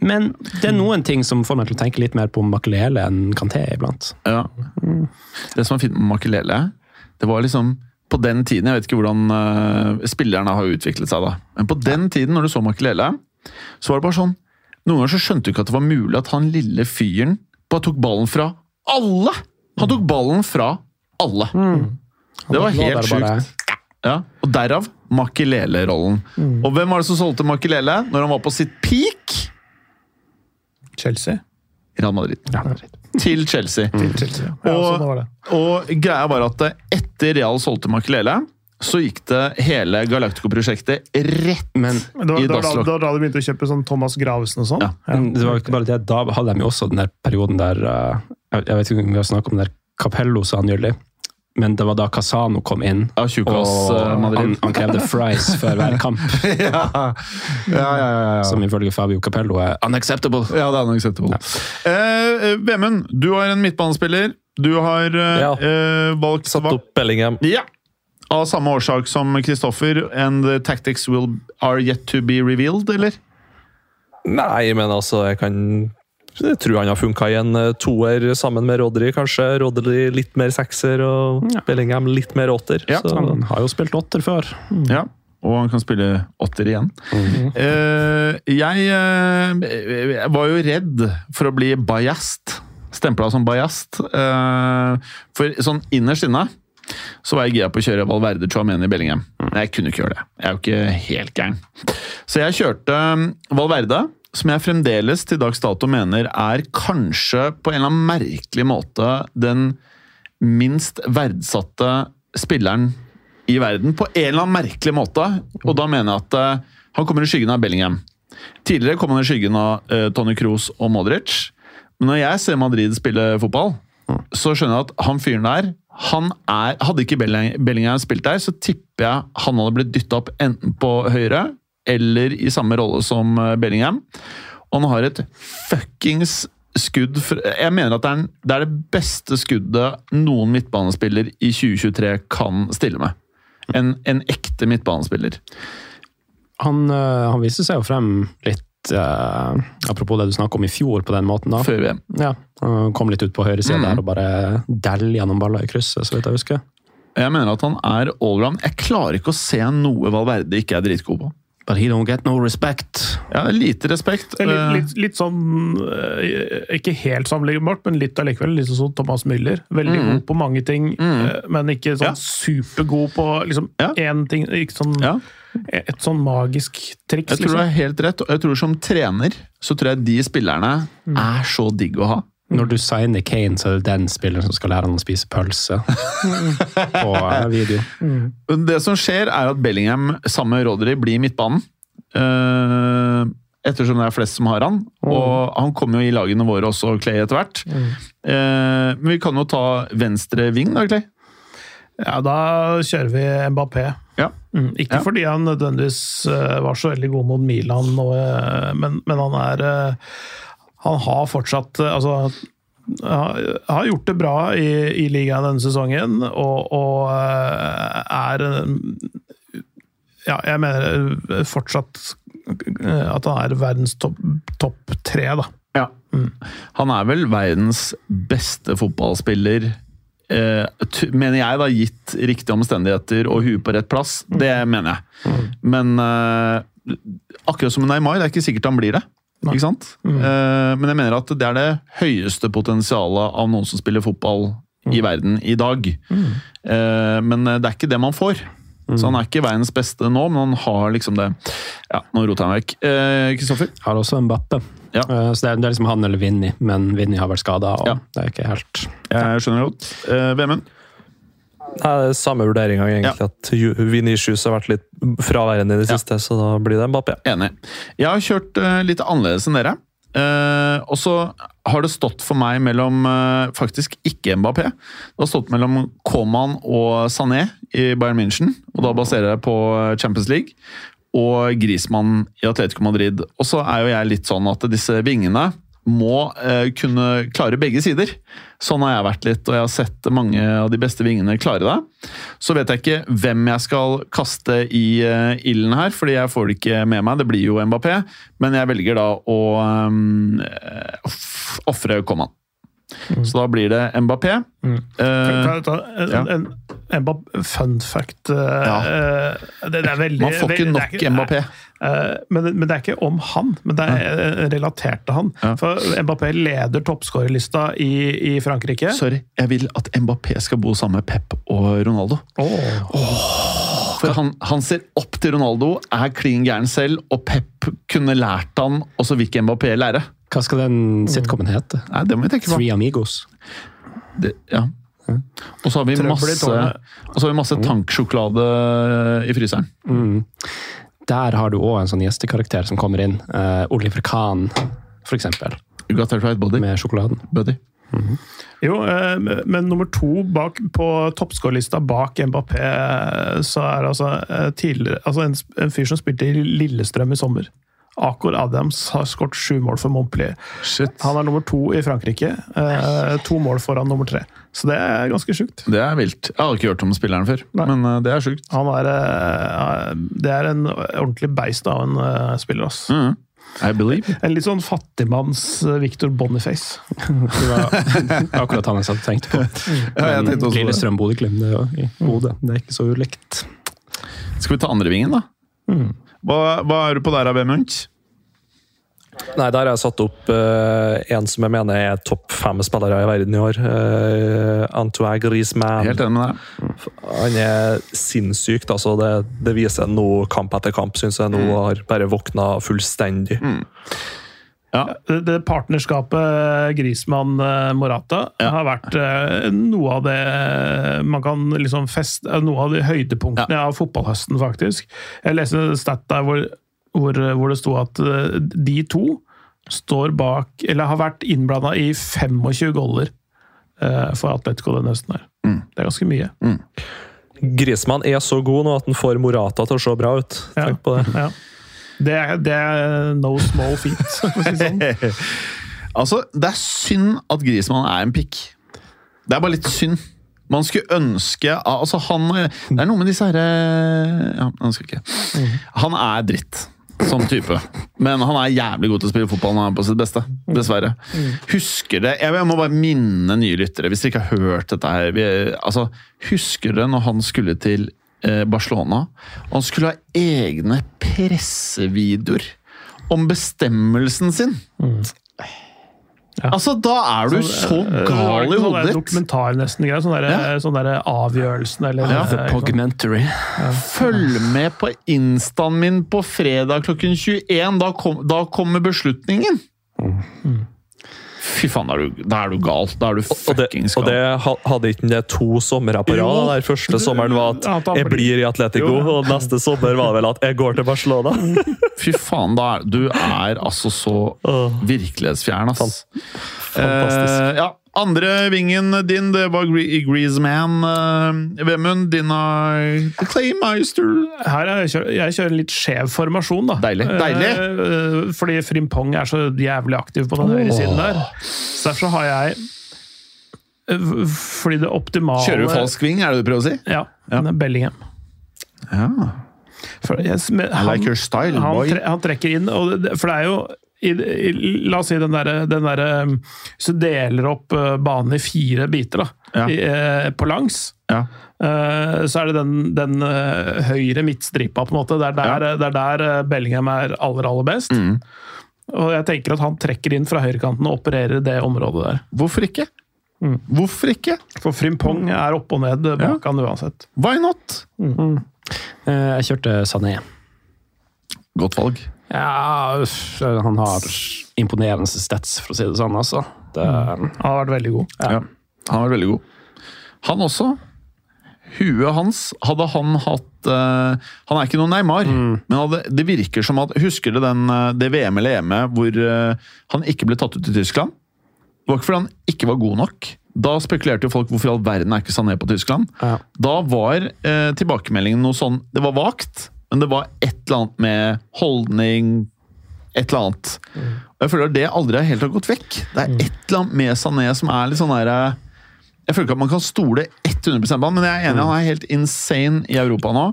Men det er noen ting som får meg til å tenke litt mer på Makelele enn Kanté iblant. Ja. Det som er fint med Makelele, det var liksom på den tiden, Jeg vet ikke hvordan uh, spillerne har utviklet seg, da. Men på den tiden, når du så Makelele, så var det bare sånn Noen ganger så skjønte du ikke at det var mulig at han lille fyren bare tok ballen fra alle! Han tok ballen fra alle. Det var helt sjukt. Ja, og derav Makelele-rollen. Og hvem var det som solgte Makelele når han var på sitt peak? Chelsea. Real Madrid. Real er. Til Chelsea. Til Chelsea. Ja, Og- sånn. Og greia var at etter Real solgte Makelele, så gikk det hele Galactico-prosjektet rett Men, var, i da, dasslokk. det var da de begynte å kjøpe sånn Thomas Gravesen og sånn. Ja. det var ikke bare det. Da hadde de jo også den der perioden der eh, Jeg vet ikke om vi har snakket om den der Capello sa nylig. Men det var da Casano kom inn, Ja, tjukkas, og eh, han, han krevde fries før hver kamp. ja. Ja, ja, ja, ja. Som ifølge Fabio Capello er unacceptable. Ja, det er unacceptable. acceptable. Eh, Vemund, du har en midtbanespiller. Du har eh, Ja. eh, valgt Satt opp Bellingham. Ja. Av samme årsak som Kristoffer. And the tactics will, are yet to be revealed, eller? Nei, men altså, jeg kan jeg tror han har funka i en eh, toer sammen med Rodri, kanskje. Rodri litt mer sekser og Ja. Bellingham litt mer åtter. Ja, så Han har jo spilt åtter før. Ja. Og han kan spille åtter igjen. Eh, jeg eh, var jo redd for å bli bajast. Stempla som bajast. Uh, for sånn innerst inne så var jeg gira på å kjøre Valverde Chouameni Bellingham. Men jeg kunne ikke gjøre det. Jeg er jo ikke helt gæren. Så jeg kjørte Valverde, som jeg fremdeles til dags dato mener er kanskje på en eller annen merkelig måte den minst verdsatte spilleren i verden. På en eller annen merkelig måte. Og da mener jeg at eh, han kommer i skyggen av Bellingham. Tidligere kom han i skyggen av eh, Tony Kroos og Modric. Men når jeg ser Madrid spille fotball, så skjønner jeg at han fyren der han er, Hadde ikke Belling- Bellingham spilt der, så tipper jeg han hadde blitt dytta opp enten på høyre eller i samme rolle som eh, Bellingham. Og han har et fuckings skudd for, Jeg mener at det er, det beste skuddet noen midtbanespiller i 2023 kan stille med. En, en ekte midtbanespiller. Han, øh, han viste seg jo frem litt Uh, Apropos det du snakka om i fjor, på den måten. da. Før VM. Ja, Han kom litt ut på høyresida Mm. der og bare dæll gjennom baller i krysset, så vidt jeg husker. Jeg mener at han er allround. Jeg klarer ikke å se noe Valverde ikke er dritgod på. But he don't get no respect. Ja, Lite respekt. Er Eh, litt, litt, litt sånn eh, Ikke helt sammenlignbart, men litt allikevel. Litt sånn Thomas Müller. Veldig god på mange ting, mm. men ikke sånn Ja. supergod på liksom Ja. én ting. Ikke sånn, Ja. Et sånn magisk triks, Jeg tror du har er helt rett. og Jeg tror Som trener så tror jeg de spillerne er så digg å ha. Når du signer Kane, så er det den spilleren som skal lære han å spise pølse. på video. video. Det som skjer, er at Bellingham sammen med Rodry blir midtbanen. Eh, ettersom det er flest som har han. Og han kommer jo i lagene våre også, Clay, etter hvert. Eh, men vi kan jo ta venstre ving, da, Clay. Ja, da kjører vi Mbappé. Ja. Mm, ikke Ja. fordi han nødvendigvis eh, var så veldig god mot Milan, men, men han er Han har fortsatt eh, Altså har gjort det bra i, i ligaen denne sesongen, og, og eh, er Ja, jeg mener eh, fortsatt at han er verdens topp top tre, da. Ja. Han er vel verdens beste fotballspiller, eh, mener jeg, da, gitt riktige omstendigheter og huet på rett plass. Det mener jeg. Men eh, akkurat som Neymar, det er ikke sikkert han blir det. Ikke sant? Eh, men jeg mener at det er det høyeste potensialet av noen som spiller fotball i verden i dag. Eh, men det er ikke det man får. Så han er ikke verdens beste nå, men han har liksom det. Ja, nå roter han vekk. Kristoffer? Kristoffer? Har også Mbappe. Ja. Eh, Så det er, det er liksom han eller Vinni, men Vinni har vært skada, Ja. det er ikke helt Jeg skjønner godt. Eh, Vemund? Nei, det er samme vurderinga, egentlig. At Venitius har vært litt fraværende i det Ja. siste, så da blir det Mbappé. Enig. Jeg har kjørt eh, litt annerledes enn dere. Uh, og så har det stått for meg mellom uh, faktisk ikke Mbappé. Det har stått mellom Coman og Sané i Bayern München. Og da baserer jeg på Champions League. Og Grismann i Atletico Madrid. Og så er jo jeg litt sånn at disse vingene må eh, kunne klare begge sider. Sånn har jeg vært litt, og jeg har sett mange av de beste vingene klare det. Så vet jeg ikke hvem jeg skal kaste i uh, ilden her, fordi jeg får det ikke med meg. Det blir jo Mbappé, men jeg velger da å um, ofre Coman. Så da blir det Mbappé. Mm. Uh, ta en, ja. en, en Mbappé- fun fact uh, Ja. eh, det, det veldig, man får ikke nok Mbappé. Uh, men, men det er ikke om han, men det er eh, relatert til han. Ja. For Mbappé leder toppskårerlista i, i Frankrike. Sorry, jeg vil at Mbappé skal bo sammen med Pep og Ronaldo. For han, han ser opp til Ronaldo, er klin gæren selv, og Pep kunne lært han, og så vil ikke Mbappé lære. Hva skal den sitcomen hete? Nei, det må vi tenke på. Three Amigos. Det, ja. Og så har vi masse, har vi masse tanksjokolade i fryseren. Mm. Der har du òg en sånn gjestekarakter som kommer inn. Uh, Oliver Kahn, for eksempel. You got that right, buddy. Med sjokoladen. buddy. Jo, eh, men nummer to bak, på toppskårerlista bak Mbappé, eh, så er altså, eh, tidligere, altså en, en fyr som spilte i Lillestrøm i sommer. Akor Adams har skåret sju mål for Montpellier. Shit. Han er nummer to i Frankrike. Eh, to mål foran nummer tre. Så det er ganske sjukt. Det er vilt. Jeg har ikke hørt om spilleren før, Nei. men eh, det er sjukt. Han er, eh, det er en ordentlig beist av en eh, spiller, ass. Mm. I believe. En litt sånn fattigmanns Victor Boniface. Det var akkurat han jeg satt og tenkte på. Ja, jeg tenkte også på det. I Bodø. Det er ikke så ulikt. Skal vi ta andrevingen, da? Mm. Hva, hva er du på der, Vemund? Nei, der har jeg satt opp uh, en som jeg mener er topp fem spillere i verden i år. Uh, Antoine Griezmann. Helt enig med deg. Han er sinnssyk. Altså det, det viser han nå kamp etter kamp, syns jeg. Nå har bare våkna fullstendig. Det, det partnerskapet Grismann-Morata har vært eh, noe av det man kan liksom feste Noe av de høydepunktene av fotballhøsten, faktisk. Jeg leste en stat der hvor, hvor, hvor det sto at eh, de to står bak Eller har vært innblanda i 25 goller eh, for Atletico denne høsten her. Det er ganske mye. Griezmann er så god nå at han får Morata til å se bra ut. Ja. Tenk på det. Ja. Det, er, det er no small feat, for å si det sånn. Altså, det er synd at Griezmann er en pikk. Det er bare litt synd. Man skulle ønske altså han, Det er noe med disse herre Ja, han skal ikke. Han er dritt som type, men han er jævlig god til å spille fotball når han er på sitt beste. Dessverre. Husker det Jeg må bare minne nye lyttere, hvis dere ikke har hørt dette her vi, altså, Husker dere når han skulle til eh, Barcelona? Og han skulle ha egne pressevideoer om bestemmelsen sin. Altså, da er du så gal i Sånn hodet ditt! Dokumentar nesten. Greier. Sånn der, Ja. sånn der avgjørelsen eller Ja. The? Pogmentary. Følg med på instaen min på fredag klokken 21. Da, kom, da kommer beslutningen! Fy faen, da er du, da er du gal. Da er du Og det, og det hadde ikke det to somre på rad? Der første sommeren var at jeg blir i Atletico, Jo. og neste sommer var vel at jeg går til Barcelona. Fy faen, da er, du er altså så virkelighetsfjern, ass. Fantastisk. Eh, ja, andre vingen din, det var Gre Greaseman. Uh, Vemund, din er The Claymeister. Her er jeg, kjører, jeg kjører en litt skjev formasjon, da. Deilig, deilig. Eh, fordi Frimpong er så jævlig aktiv på den høyre siden der. Så derfor har jeg eh, Fordi det optimale Kjører du falsk ving, er det du prøver å si? Ja. Ja. er Bellingham. Ja. For yes, han, I like your style, han, boy. tre, han trekker inn, og det, for det er jo i, i, La oss si den derre der, um, Hvis du deler opp uh, banen i fire biter da, Ja. i, eh, på langs, Ja. eh, så er det den, den eh, høyre midtstripa, på en måte. Det er der, det er der Bellingham er aller, aller best. Mm. Og jeg tenker at han trekker inn fra høyrekanten og opererer det området der. Hvorfor ikke? Hvorfor ikke? For Frimpong er opp og ned bak han uansett. Why not? Eh, Jeg kjørte Sané. Godt valg. Ja, han har imponerende stats, for å si det sånn. altså. Det, Han har vært veldig god. Ja. Han vært veldig god. Han også. Huet hans Hadde han hatt uh, Han er ikke noen Neymar, men hadde, det virker som at Husker du den, eh, det VM eller EM-et hvor uh, han ikke ble tatt ut i Tyskland? Det var ikke fordi han ikke var god nok. Da spekulerte jo folk hvorfor i all verden er ikke Sané på Tyskland. Ja. Da var uh, tilbakemeldingen noe sånn Det var vagt, men det var et eller annet med holdning Et eller annet. Og jeg føler at det aldri helt har gått vekk. Det er et eller annet med Sané som er litt sånn derre Jeg føler ikke at man kan stole 100 på han, men jeg er enig, han er helt insane i Europa nå.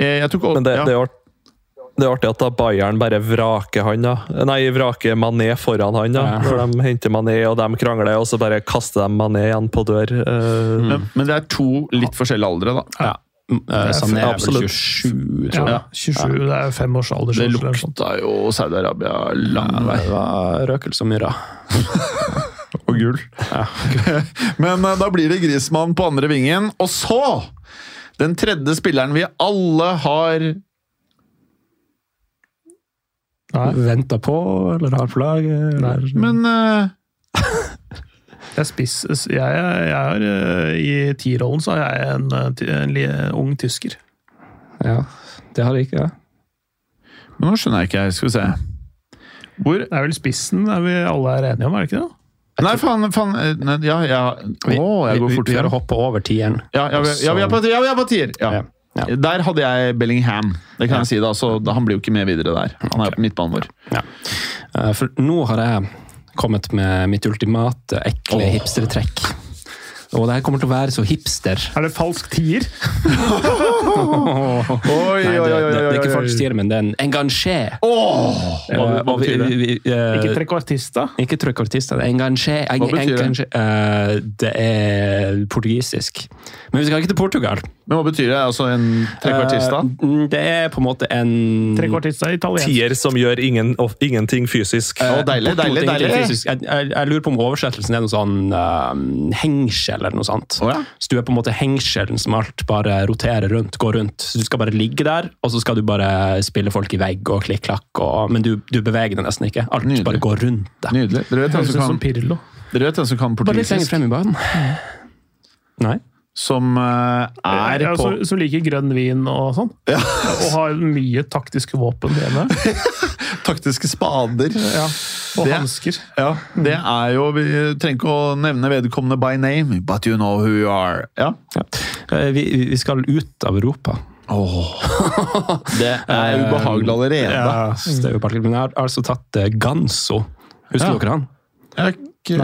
Eh, Jeg tok, Men det, ja. det, er art, det er artig at da Bayern bare vraker han, da. Nei, vraker Mané foran han, da. Ja. Når de henter Mané, og de krangler, og så bare kaster de Mané igjen på dør. Eh, men, men det er to litt forskjellige aldre, da. ja. Eh, Sané er vel 27, tror jeg. Ja, 27, det er fem års Det aldersforskjell. eller noe sånt. lukta jo Saudi-Arabia lang vei. Det var røkelse og myrra. Og gull. Men eh, da blir det Grismann på andre vingen. Og så! Den tredje spilleren vi alle har. Venta på, eller har på lag. eller Men eh, Jeg, spiss, jeg, er- jeg er, eh, I T-rollen så er jeg en, eh, en, ung tysker. Ja, det har jeg ikke. Ja. Men nå skjønner jeg ikke. Skal vi se. Hvor Det er vel spissen er vi alle er enige om, er det ikke det? Nei, faen, faen eh, nei, Ja, ja. Å, jeg går fort vi har hoppa over tieren. Ja, ja, vi- ja, vi er på, ja, vi er på tier! Ja. Ja, ja. Der hadde jeg Bellingham. Det kan Ja. jeg si da, så Han blir jo ikke med videre der. Han er jo på midtbanen vår. Ja. For nå har jeg kommet med mitt ultimate ekle hipstertrekk. Og det her kommer til å være så hipster. Er det falsk tier? Oi, Nei, det, det, det er ikke falsk tier, men det er en engasjé. Hva, hva betyr det? Ikke trequartista? Ikke trequartista, det er. Hva betyr det? Eh, det er portugisisk. Men vi skal ikke til Portugal. Men hva betyr det? Altså en trekvartista? Eh, det er på en måte en italiensk. Tier som gjør ingen, of- ingenting fysisk. Å, deilig, Bortimot deilig, deilig. fysisk. Jeg, jeg, jeg lurer på om oversettelsen er noe sånn uh, hengsel eller noe sånt. Oh, ja. Så du er på en måte hengselen som alt bare roterer rundt, går rundt. Så du skal bare ligge der, og så skal du bare spille folk i vegg og klikk-klakk, men du, du beveger deg nesten ikke. Alt Nydelig. bare går rundt deg. Nydelig. Dere vet hvem som kan, Pirlo. dere vet hvem som kan Bare litt lenger frem i banen. Nei? Som eh, er Ja, på som, som liker grønn vin og sånn. Og har mye taktiske våpen hjemme. taktiske spader. Ja. Og hansker. Ja, det er jo Vi trenger ikke å nevne vedkommende by name, but you know who you are. Ja. Ja. Eh, Vi, vi skal ut av Europa. Det er ubehagelig allerede. Ja, det er ubehagelig. men jeg har altså tatt eh, Ganso. Husker Ja. dere han? Jeg ikke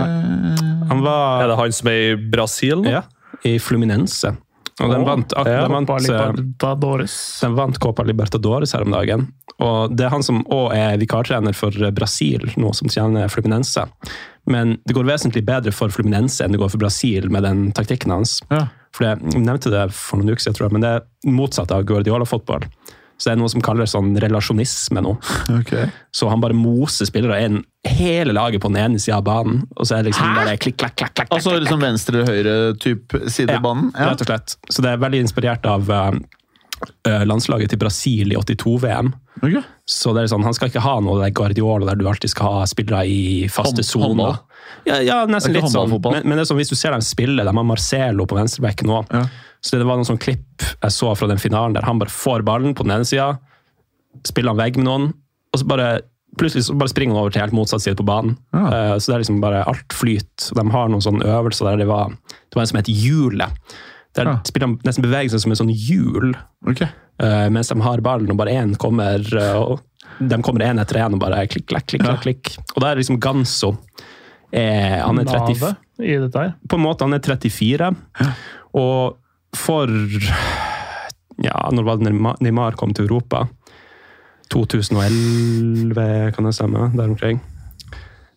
Han var Er det han som er i Brasil nå? ja, i Fluminense. Og den vant, ak- ja. den vant, eh, Libertadores. den vant Copa Libertadores her om dagen. Og det er han som òg er vikartrener for Brasil nå, som tjener Fluminense. Men det går vesentlig bedre for Fluminense enn det går for Brasil med den taktikken hans. Ja. For jeg nevnte det for noen uker siden, men det er motsatt av Guardiola-fotball. Så det er noe som kalles sånn relasjonisme nå. Okay. Så han bare moser spillere inn hele laget på den ene sida av banen. Og så er det liksom bare klikk, klakk, klakk, klakk, Altså liksom venstre eller høyre type side Ja, banen? Ja. rett og slett. Så det er veldig inspirert av eh, landslaget til Brasil i 82-VM. Okay. Så det er sånn, Han skal ikke ha noe det Guardiola der du alltid skal ha spillere i faste soner. Ja, ja, nesten litt sånn. Men, men det er sånn, hvis du ser dem spille, de har Marcelo på venstrebekken nå. Ja. Så det var noen sånn klipp jeg så fra den finalen der han bare får ballen på den ene sida, spiller han vegg med noen, og så bare plutselig så bare springer han over til helt motsatt side på banen. Ja. Eh, så det er liksom bare alt flyt. De har noen sånne øvelser der det var, det var en som het Hjulet. Der Ja. spillerne nesten bevegelser som en sånn hjul Okay. Uh, mens de har ballen, og bare én kommer uh, og De kommer én etter én og bare klikk, klikk, klikk. Ja. klikk. Og da er liksom Ganso eh, Han er 30, i dette her. på en måte han er 34. Og for Ja, når var det Neymar- Neymar kom til Europa? 2011, kan det stemme? Der omkring.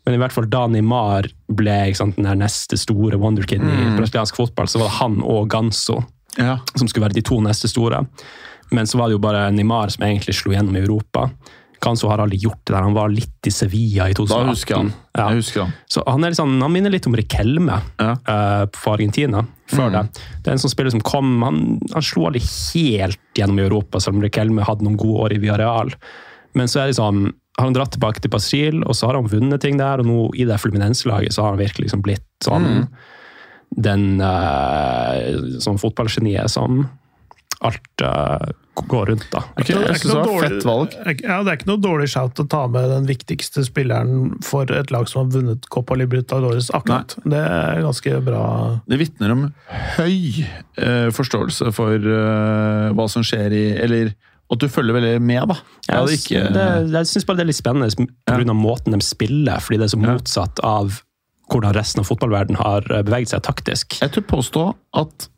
Men i hvert fall da Neymar ble sant, den neste store wonderkiden i brasiliansk fotball, så var det han og Ganso Ja. som skulle være de to neste store. Men så var det jo bare Neymar som egentlig slo gjennom i Europa. Ganso har aldri gjort det der. Han var litt i Sevilla i 2018. Da husker han. Ja. Jeg husker han. Så han, er litt sånn, han minner litt om Rikelme Ja. uh, for Argentina før det. Det er en sånn spiller som kom Han, han slo aldri helt gjennom i Europa, selv om Rikelme hadde noen gode år i Villarreal. Men så er det sånn, har han dratt tilbake til Brasil, og så har han vunnet ting der. Og nå i det Fluminense-laget så har han virkelig liksom blitt sånn den uh, sånn fotballgeniet som alt uh, går rundt, da. Det noe et fett valg. Ja, det er ikke noe dårlig shout å ta med den viktigste spilleren for et lag som har vunnet Copa Libertadores akkurat. Det er ganske bra. Det vitner om høy uh, forståelse for hva som skjer i Eller at du følger veldig med, da. Jeg hadde Jeg, ikke det, jeg syns bare det er litt spennende pga. måten de spiller, fordi det er så motsatt av hvordan resten av fotballverden har eh, beveget seg taktisk. Jeg tør påstå at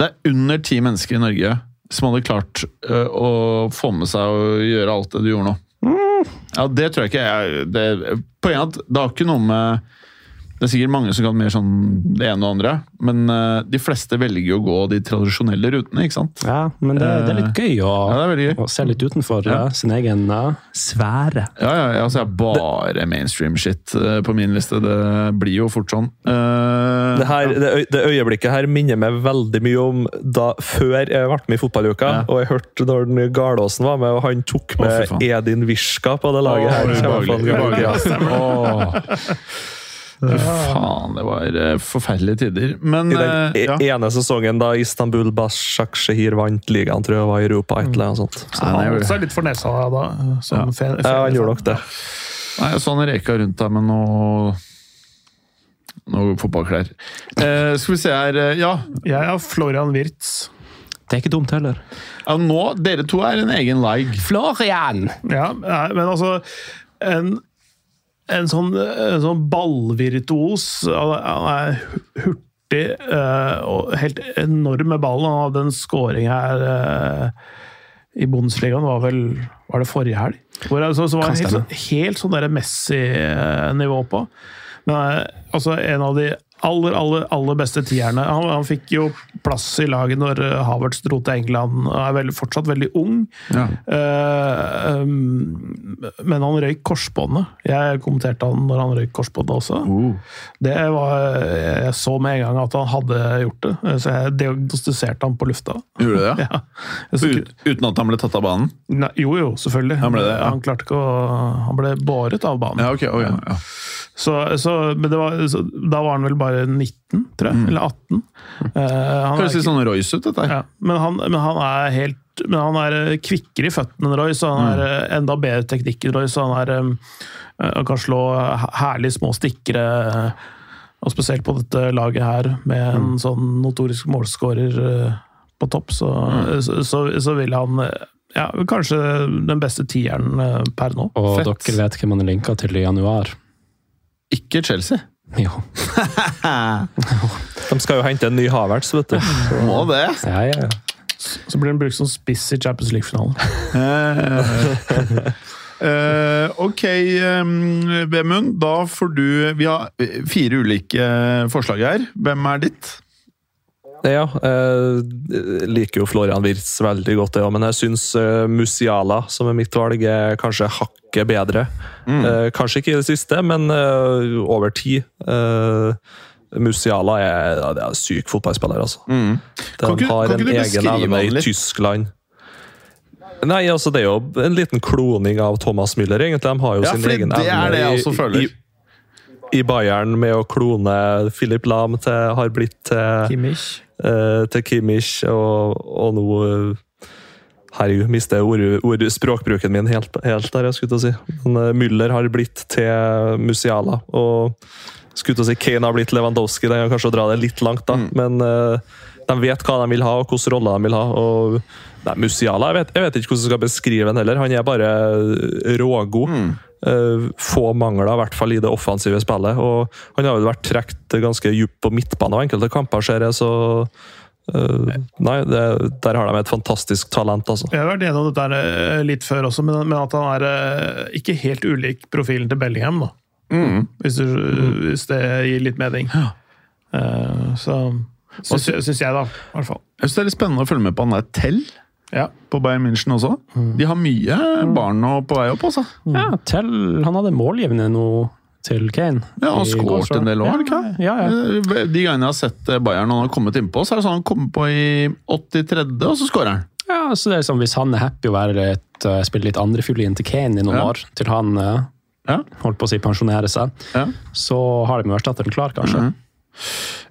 det er under ti mennesker i Norge som hadde klart øh, å få med seg å gjøre alt det du gjorde nå. Ja, det tror jeg ikke jeg det, Poenget er at det har ikke noe med Det er sikkert mange som kan mer sånn det ene og andre, men øh, de fleste velger å gå de tradisjonelle rutene, ikke sant? Ja, men det, det er litt gøy å, Ja, det er gøy. å se litt utenfor Ja. eh, sin egen eh, sfære. Ja, ja, ja, altså jeg har bare mainstream-shit øh, på min liste. Det blir jo fort sånn. Uh, Det, her, det, øy, det øyeblikket her minner meg veldig mye om da før jeg ble med i fotballuka. Ja. Og jeg hørte når den Garlåsen var med, og han tok med. Edin Wiska på det laget. her. Åh, ubehagelig, ubehagelig. Faen, det var eh, forferdelige tider. Men I den eh, ja. e- ene sesongen da Istanbul Başakşehir vant ligaen, tror jeg var i Europa. et eller annet sånt. Så, Nei, Han er litt for nesa da, som Ja. fe- ja, han gjorde nok det. Nei, jeg så han reka rundt der med noe noe fotballklær. Eh, skal vi se her eh, Ja, Jeg har Florian Wirtz. Det er ikke dumt heller. ja nå, dere to er en egen leig. Florian! Ja, men altså En, en sånn, en sånn ballvirtuos. Han er- hurtig eh, og helt enorm med ballen. Han hadde en scoring her eh, i Bundesligaen, var vel var det forrige helg? Hvor altså, så var det helt, sånn- helt sånn Messi-nivå på. Men eh, altså, en av de aller, aller, aller beste tierne. Han, han fikk jo plass i laget når eh, Havertz dro til England. og Er veldig, fortsatt veldig ung. Ja. Uh, um, men han røyk korsbåndet. Jeg kommenterte han når han røyk korsbåndet også. Uh. Det var, Jeg så med en gang at han hadde gjort det, så jeg diagnostiserte han på lufta. Gjorde det? Ja. Ut, uten at han ble tatt av banen? Ne, jo, jo, selvfølgelig. Han ble det, ja. Han klarte ikke å Han ble båret av banen. Ja, ok. okay, ja. Så, så, men det var, så, da var han vel bare 19, tror jeg. Eller 18. Eh, han er Høres litt sånn Royce ut, dette her. ja, men, han, men han er helt men han er eh, kvikkere i føttene enn Royce, og han er eh, enda bedre teknikk enn Royce. og Han, er, eh, han kan slå herlig små stikkere, eh, og spesielt på dette laget her, med en sånn notorisk målskårer eh, på topp, så, så, så, så vil han eh, ja, kanskje den beste tieren eh, per nå. Og Fett. dere vet hvem han er linka til i januar? Ikke Chelsea. Jo. De skal jo hente en ny Havertz, vet du. Må det? Ja, ja, ja. Så blir den brukt som spiss i Champions League-finalen. Uh, ok, um, Da får du Vi har fire ulike forslag her. Hvem er ditt? Ja, jeg liker jo Florian Wirtz veldig godt, det òg, men jeg syns eh, Musiala, som er mitt valg, er kanskje hakket bedre. Eh, kanskje ikke i det siste, men eh, over tid. Eh, Musiala er, ja, det er en syk fotballspiller, altså. Mm. Den ikke- har kan ikke en du egen evne i? Tyskland. Nei, altså det er jo en liten kloning av Thomas Müller, egentlig. De har jo Ja, sin egen det det jeg i- I, I Bayern med å klone Philip Lahm til har blitt til Kimmich. Eh, til Kimmich, og, og nå eh, Herregud, mister ord, ord, språkbruken min helt, helt der, jeg skulle til å si. Men eh, Müller har blitt til Musiala, og skulle til å si Kane har blitt Lewandowski. Det er kanskje å dra det litt langt, da, men eh, de vet hva de vil ha, og hvilken rolle de vil ha. og nei, Musiala, jeg vet, jeg vet ikke hvordan jeg skal beskrive han heller. Han er bare rågod. Mm. få mangler, i hvert fall i det offensive spillet. og Han har vel vært trukket ganske djupt på midtbanen av enkelte kamper, ser jeg. så Uh, Nei, det, der har de et fantastisk talent, altså. Jeg har vært gjennom dette eh, litt før også, men, men at han er eh, ikke helt ulik profilen til Bellingham, da. Hvis, du, hvis det gir litt mening. Eh, så syns, syns jeg, da. I hvert fall. Jeg synes det er litt spennende å følge med på han der Tell Ja. på Bayern München også. De har mye barn nå på vei opp, altså. ja til, han hadde målgivende nå til Kane. Ja, Han skåret en del år, ja, Ja, ja. Eh, De gangene jeg har sett eh, Bayern når han har kommet innpå, så er det sånn han kommer på i 83., og så skårer han. ja, så det er liksom, Hvis han er happy å være litt, eh, spille litt andrefiolin til Kane i noen Ja. år, til han Ja. holdt på å si pensjonere seg, Ja. så har de erstatteren klar, kanskje.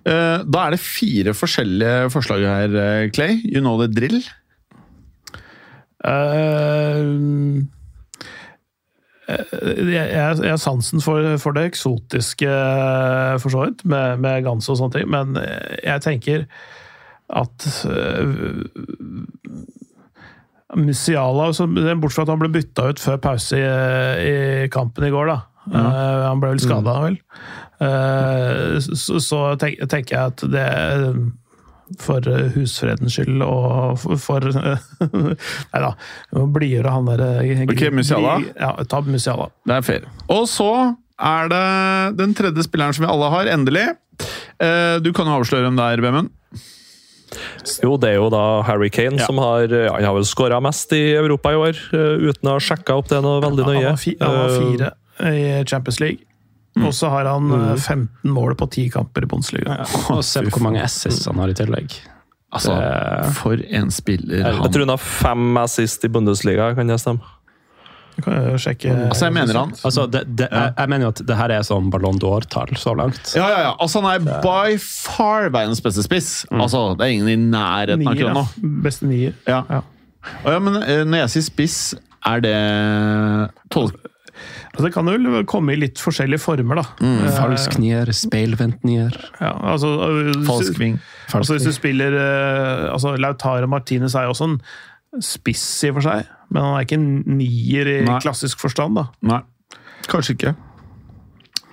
Eh, Da er det fire forskjellige forslag her, Clay. You know the drill. Eh, jeg, jeg, har sansen for, for det eksotiske, for så vidt, med, med Gans og sånne ting, men jeg tenker at uh, Musiala, bortsett fra at han ble bytta ut før pause i, i kampen i går, da. Eh, han ble vel skada, vel. Uh, så, så tenk, tenker jeg at det for husfredens skyld og for, for Nei da, blidgjøre han der eh, Ok, Musiala? Ja, ta Musiala. Det er fair. Og så er det den tredje spilleren som vi alle har, endelig. Eh, Du kan jo avsløre hvem det er, Bemund. Jo, det er jo da Harry Kane Ja. som har ja, Han har vel skåra mest i Europa i år, eh, uten å ha sjekka opp det noe veldig Han nøye. var, fi, han var Eh, fire i Champions League. Og så har han mm. 15 mål på 10 kamper i Bundesliga. Og se på hvor mange assists han har i tillegg. Altså, Det- for en spiller han Jeg tror han har fem assist i Bundesliga, kan jeg stemme? Du kan jo sjekke Altså, jeg mener han Altså, det, det, jeg, jeg mener jo at det her er sånn Ballon d'Or-tall så langt. Ja, ja, ja. Altså, han er by far verdens beste spiss. Altså, Det er ingen i nærheten av akkurat nå. Beste nier. Ja. Ja. Ja, men eh, når jeg sier spiss, er det tol Altså, det kan jo komme i litt forskjellige former, da. Mm. Falsk nier, speilvendt nier. Ja, altså, øh, Falsk ving. Altså, hvis du spiller øh, altså, Lautaro Martinez er jo også en spiss i og for seg, men han er ikke en nier i Nei. klassisk forstand. da. Nei, kanskje ikke.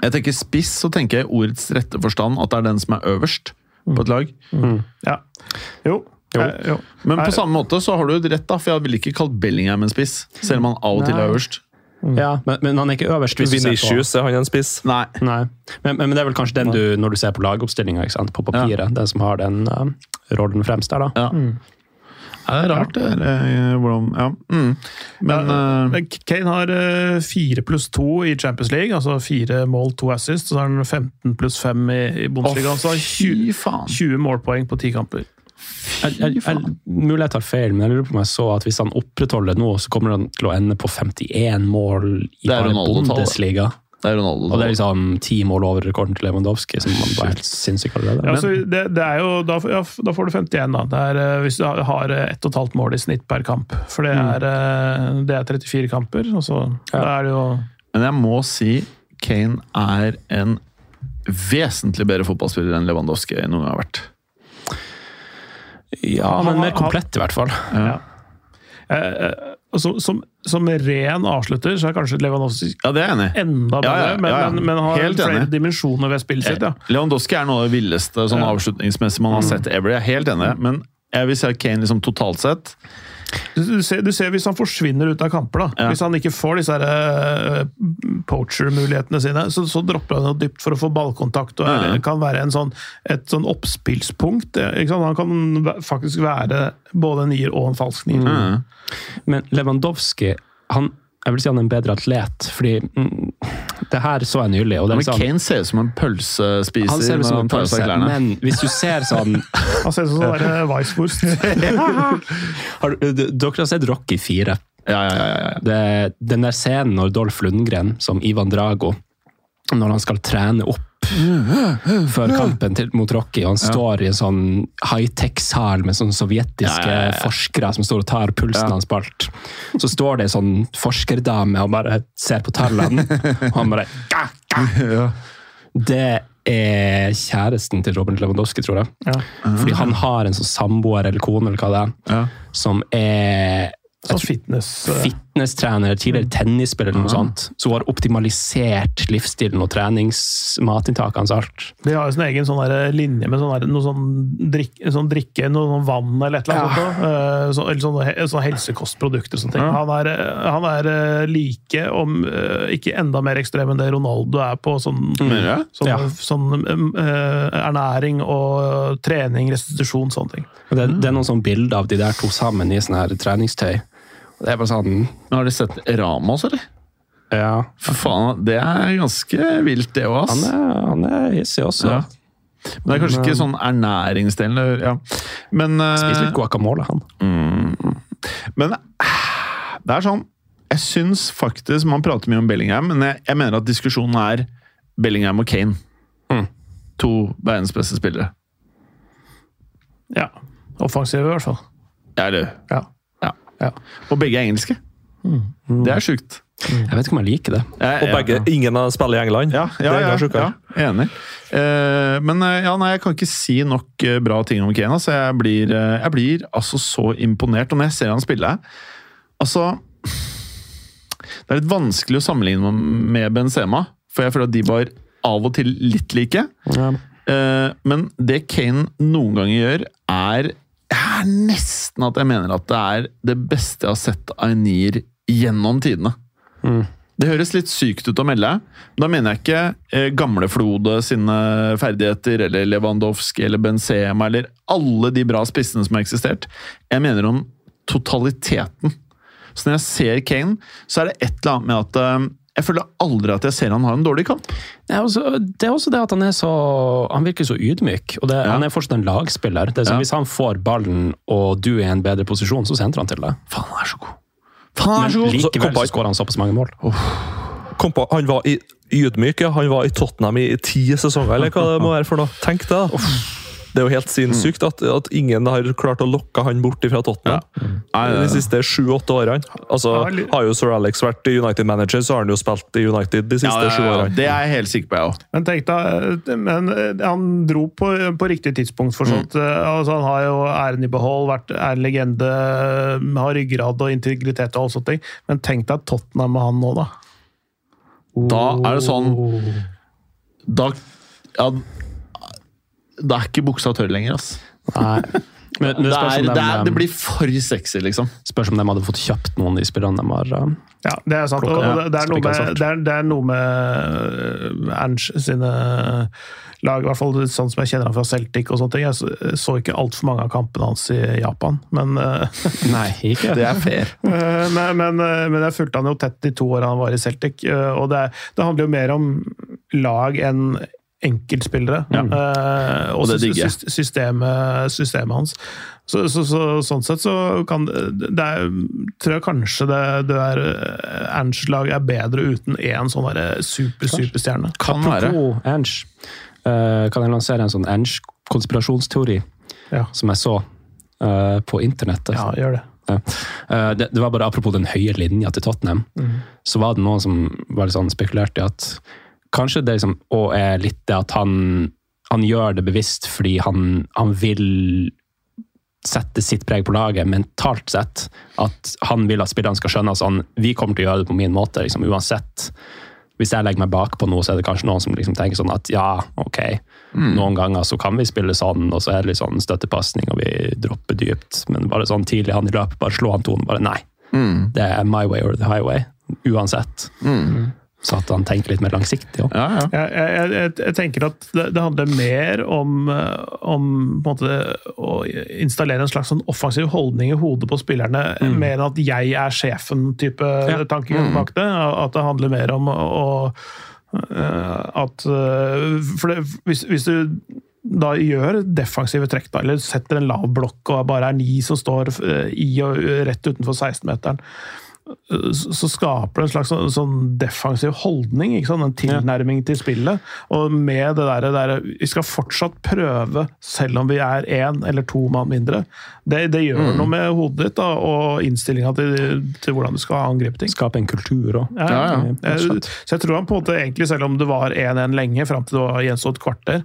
Jeg tenker spiss, så tenker jeg i ordets rette forstand at det er den som er øverst på et lag. Ja. Jo. Jo. Eh, jo. Men på samme måte så har du rett, da, for jeg ville ikke kalt Bellingham en spiss, selv om han av og til er Nei. Øverst. Ja, men, men han er ikke øverst. hvis du ser på- Vinicius, er han en spiss? Nei. Nei, men, men det er vel kanskje den du, når du ser på lagoppstillinga, på papiret, den som har den uh, rollen fremst der, da. Ja. Ja, det er rart, det. eh, Hvordan Ja. Mm. Men eh, Men Kane har øh, fire pluss to i Champions League, altså fire mål, to assist. Så har han 15 pluss fem i, i Bundesliga. Altså så har han fy 20, 20 målpoeng på ti kamper. Jeg, jeg, jeg, mulig jeg tar feil, men jeg lurer på om jeg så at hvis han opprettholder det nå, så kommer han til å ende på 51 mål i Det er. Bundesliga. Det er Ronaldo. Og det er liksom ti mål over rekorden til Lewandowski, som man bare helt sinnssykt allerede. Ja, altså, det, det er jo, da, ja, da får du 51, da. Det er, øh, hvis du har- et halvt mål i snitt per kamp. For det er, øh, det er 34 kamper, og så Ja. da er det jo Men jeg må si Kane er en vesentlig bedre fotballspiller enn Lewandowski noen gang har vært. Ja, men mer komplett, i hvert fall. Ja. Eh, eh, som, som, som ren avslutter, så er kanskje Lewandowski Ja, det er enig enda bedre, Ja, ja, men, ja, ja. men, men har Helt flere enig. dimensjoner ved spillet sitt. ja. Lewandowski er noe av det villeste sånn Ja. avslutningsmessig man har sett ever. Jeg er helt enig, men jeg vil si at Kane liksom totalt sett Du, ser, du ser hvis han forsvinner ut av kamper, da. Ja. Hvis han ikke får disse eh, poacher-mulighetene sine, så, så dropper han noe dypt for å få ballkontakt. og Ja, kan være en sånn, et sånn oppspillspunkt. eh, Ikke sant? Han kan faktisk være både en nier og en falsk nier. Ja. Men Lewandowski, han, jeg vil si han er en bedre atlet, fordi mm, det her så jeg nylig. Og det er Men liksom, Kane ser ut som en pølsespiser han ser ut som en pølse, men hvis du ser sånn Han ser ut som sånn Weisswurst. Dere har sett Rocky 4. Ja, ja, ja, ja, ja. Det, den der scenen når Dolph Lundgren, som Ivan Drago, når han skal trene opp før kampen til, mot Rocky, han står i en sånn high-tech-sal med sånne sovjetiske Ja, ja, ja, forskere som står og tar pulsen hans på alt. Så står det en sånn forskerdame og bare ser på tallene, og han bare «Ga, ga». Det er kjæresten til Robin Lewandowski, tror jeg. Ja. Fordi han har en sånn samboer eller kone eller hva det er, Ja. som er Sånn fitness... eh, fitnesstrener, tidligere tennisspiller eller noe sånt, som har optimalisert livsstilen og treningsmatinntaket hans alt. De har jo sin egen sånn linje med sånn der, noe sånn, drikke, sånn drikke, noe sånn vann eller et eller annet. sånt. Eh, så, eller sånne, sånne helsekostprodukter og sånne ting. Han er, han er eh, like, om ikke enda mer ekstrem enn det Ronaldo er på sånn, sånn, Ja. sånn eh, ernæring og trening, restitusjon, sånne ting. Det, det er noen sånne bilder av de der to sammen i sånn her treningstøy. Det er bare sånn Men Har de sett Ramos, eller? Ja, For faen, det er ganske vilt, det òg, han er, han er hissig også. Ja. Men det er kanskje ikke sånn ernæringsdelen. Ja. Men, eh, Spiser litt guacamole, han. men eh, det er sånn Jeg syns faktisk Man prater mye om Bellingham, men jeg, jeg mener at diskusjonen er Bellingham og Kane. Mm. To verdens beste spillere. Ja. Offensive, i hvert fall. Ja, eller Ja. Ja. Og begge er engelske. Det er sjukt. Jeg vet ikke om jeg liker det. Jeg- Og begge, ja. ingen av spiller i England. Ja, ja, ja, ja, enig. Eh, men eh, ja, nei, jeg kan ikke si nok eh, bra ting om Kane. så jeg blir, eh, jeg blir altså så imponert. Og når jeg ser han spille Altså Det er litt vanskelig å sammenligne med Benzema, for jeg føler at de var av og til litt like. Ja. Eh, men det Kane noen ganger gjør, er er nesten at jeg mener at det er det beste jeg har sett av en nier gjennom tidene. Det høres litt sykt ut å melde. men Da mener jeg ikke eh, gamle Flode sine ferdigheter, eller Lewandowski eller Benzema, eller alle de bra spissene som har eksistert. Jeg mener om totaliteten. Så når jeg ser Kane, så er det et eller annet med at eh, jeg føler aldri at jeg ser han har en dårlig kamp. Det er, også, det er også det at han er så Han virker så ydmyk. og det, Ja. Han er fortsatt en lagspiller. Det er som Ja. Hvis han får ballen, og du er i en bedre posisjon, så sentrer han til deg. Faen, han er så god! Faen, han er så god! Men likevel så, så skårer han såpass mange mål. Kom på, han var i ydmyk, ja. Han var i Tottenham i ti sesonger, eller hva det må være for noe. Tenk det, da. Det er jo helt sinnssykt at, at ingen har klart å lokke han bort fra Tottenham. De siste sju-åtte årene. Altså, Har jo Sir Alex vært United-manager, så har han jo spilt i United de siste ja, sju ja, årene. det er jeg helt sikker på, jeg òg. Men tenk deg, men eh, han dro på, på riktig tidspunkt, for sånt. Altså, han har jo æren i behold, vært, er en legende, har ryggrad og integritet og alt sånne ting. Men tenk deg Tottenham med han nå, da. Da er det sånn Da ja, Da er ikke buksa tørr lenger, ass. Nei. Men, men det, er, det, er, det blir for sexy, liksom. spørs om de hadde fått kjøpt noen av de spillerne de har uh, Ja, det er sant. Og det, er noe med, det, er, det er noe med øh, Ernst sine lag, i hvert fall sånn som jeg kjenner han fra Celtic og sånne ting. Jeg så, ikke altfor mange av kampene hans i Japan, men, Nei, ikke Det er fair. men, men, men jeg fulgte han jo tett de to årene han var i Celtic, og det, det handler jo mer om lag enn enkeltspillere. Ja. og Og det digger jeg. sy- systemet, systemet hans. Så, så, så, sånn sett så kan det, det er, tror jeg kanskje det, det er Ange-lag er bedre uten én sånn derre super, superstjerne. Kan være. Ernst, eh, kan jeg lansere en sånn Ernst-konspirasjonsteori Ja. som jeg så uh, på internettet? ja, gjør det. Eh, det, det var bare apropos den høye linja til Tottenham. Så var det noen som var litt sånn spekulert i at kanskje det liksom, og er litt det at han, han gjør det bevisst fordi han, han vil sette sitt preg på laget mentalt sett. At han vil at spillerne skal skjønne at han, vi kommer til å gjøre det på min måte. Liksom, uansett. Hvis jeg legger meg bak på noe, så er det kanskje noen som liksom tenker sånn at ja, ok, noen ganger så kan vi spille sånn, og så er det litt sånn støttepasning, og vi dropper dypt. Men bare sånn tidlig han i løpet, bare slå han tonen. Bare nei. Det er my way or the highway. Uansett. Så at han tenker litt mer langsiktig òg. Ja, ja. Jeg, jeg, jeg, jeg tenker at det, det handler mer om, eh, om på en måte, å installere en slags sånn offensiv holdning i hodet på spillerne, mer enn at 'jeg er sjefen'-type tankegang bak det. At det handler mer om å eh, at eh, For det, hvis, hvis du da gjør defensive trekk, da, eller setter en lav blokk og bare er ni som står i og rett utenfor 16-meteren, så skaper det en slags sånn, sånn defensiv holdning, en tilnærming til spillet. Og med det der, der Vi skal fortsatt prøve, selv om vi er én eller to mann mindre. Det, det gjør noe med hodet ditt da, og innstillinga til, til hvordan du skal angripe ting. Skape en kultur òg. Ja, Ja, ja. Jeg- Så jeg tror han på en måte egentlig, selv om det var 1-1 lenge, fram til det var gjenstått kvarter,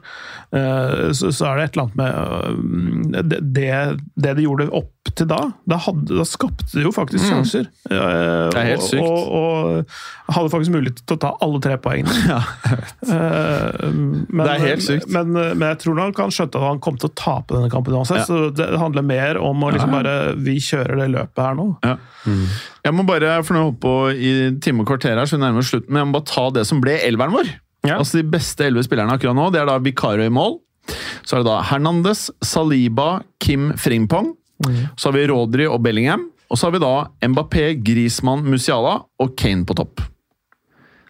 eh, så, så er det et eller annet med øh, det, det, det de gjorde opp til da, da, hadde, da skapte de jo faktisk sjanser. Eh, Det er helt sykt. Og, og hadde faktisk mulighet til å ta alle tre poengene. Eh, men, Det er helt sykt. Men, men jeg tror nok han skjønte at han kom til å tape denne kampen uansett, Ja. så det handler mer om å liksom Ja, ja. bare Vi kjører det løpet her nå. Ja. Jeg må bare, for nå holdt på i time og kvarter her, så vi nærmer oss slutten, men jeg må bare ta det som ble elveren vår. Ja. Altså De beste elleve spillerne akkurat nå, det er da Vicario i mål. Så er det da Hernandez, Saliba, Kim Frimpong. Så har vi Rodri og Bellingham. Og så har vi da Mbappé, Griezmann, Musiala og Kane på topp.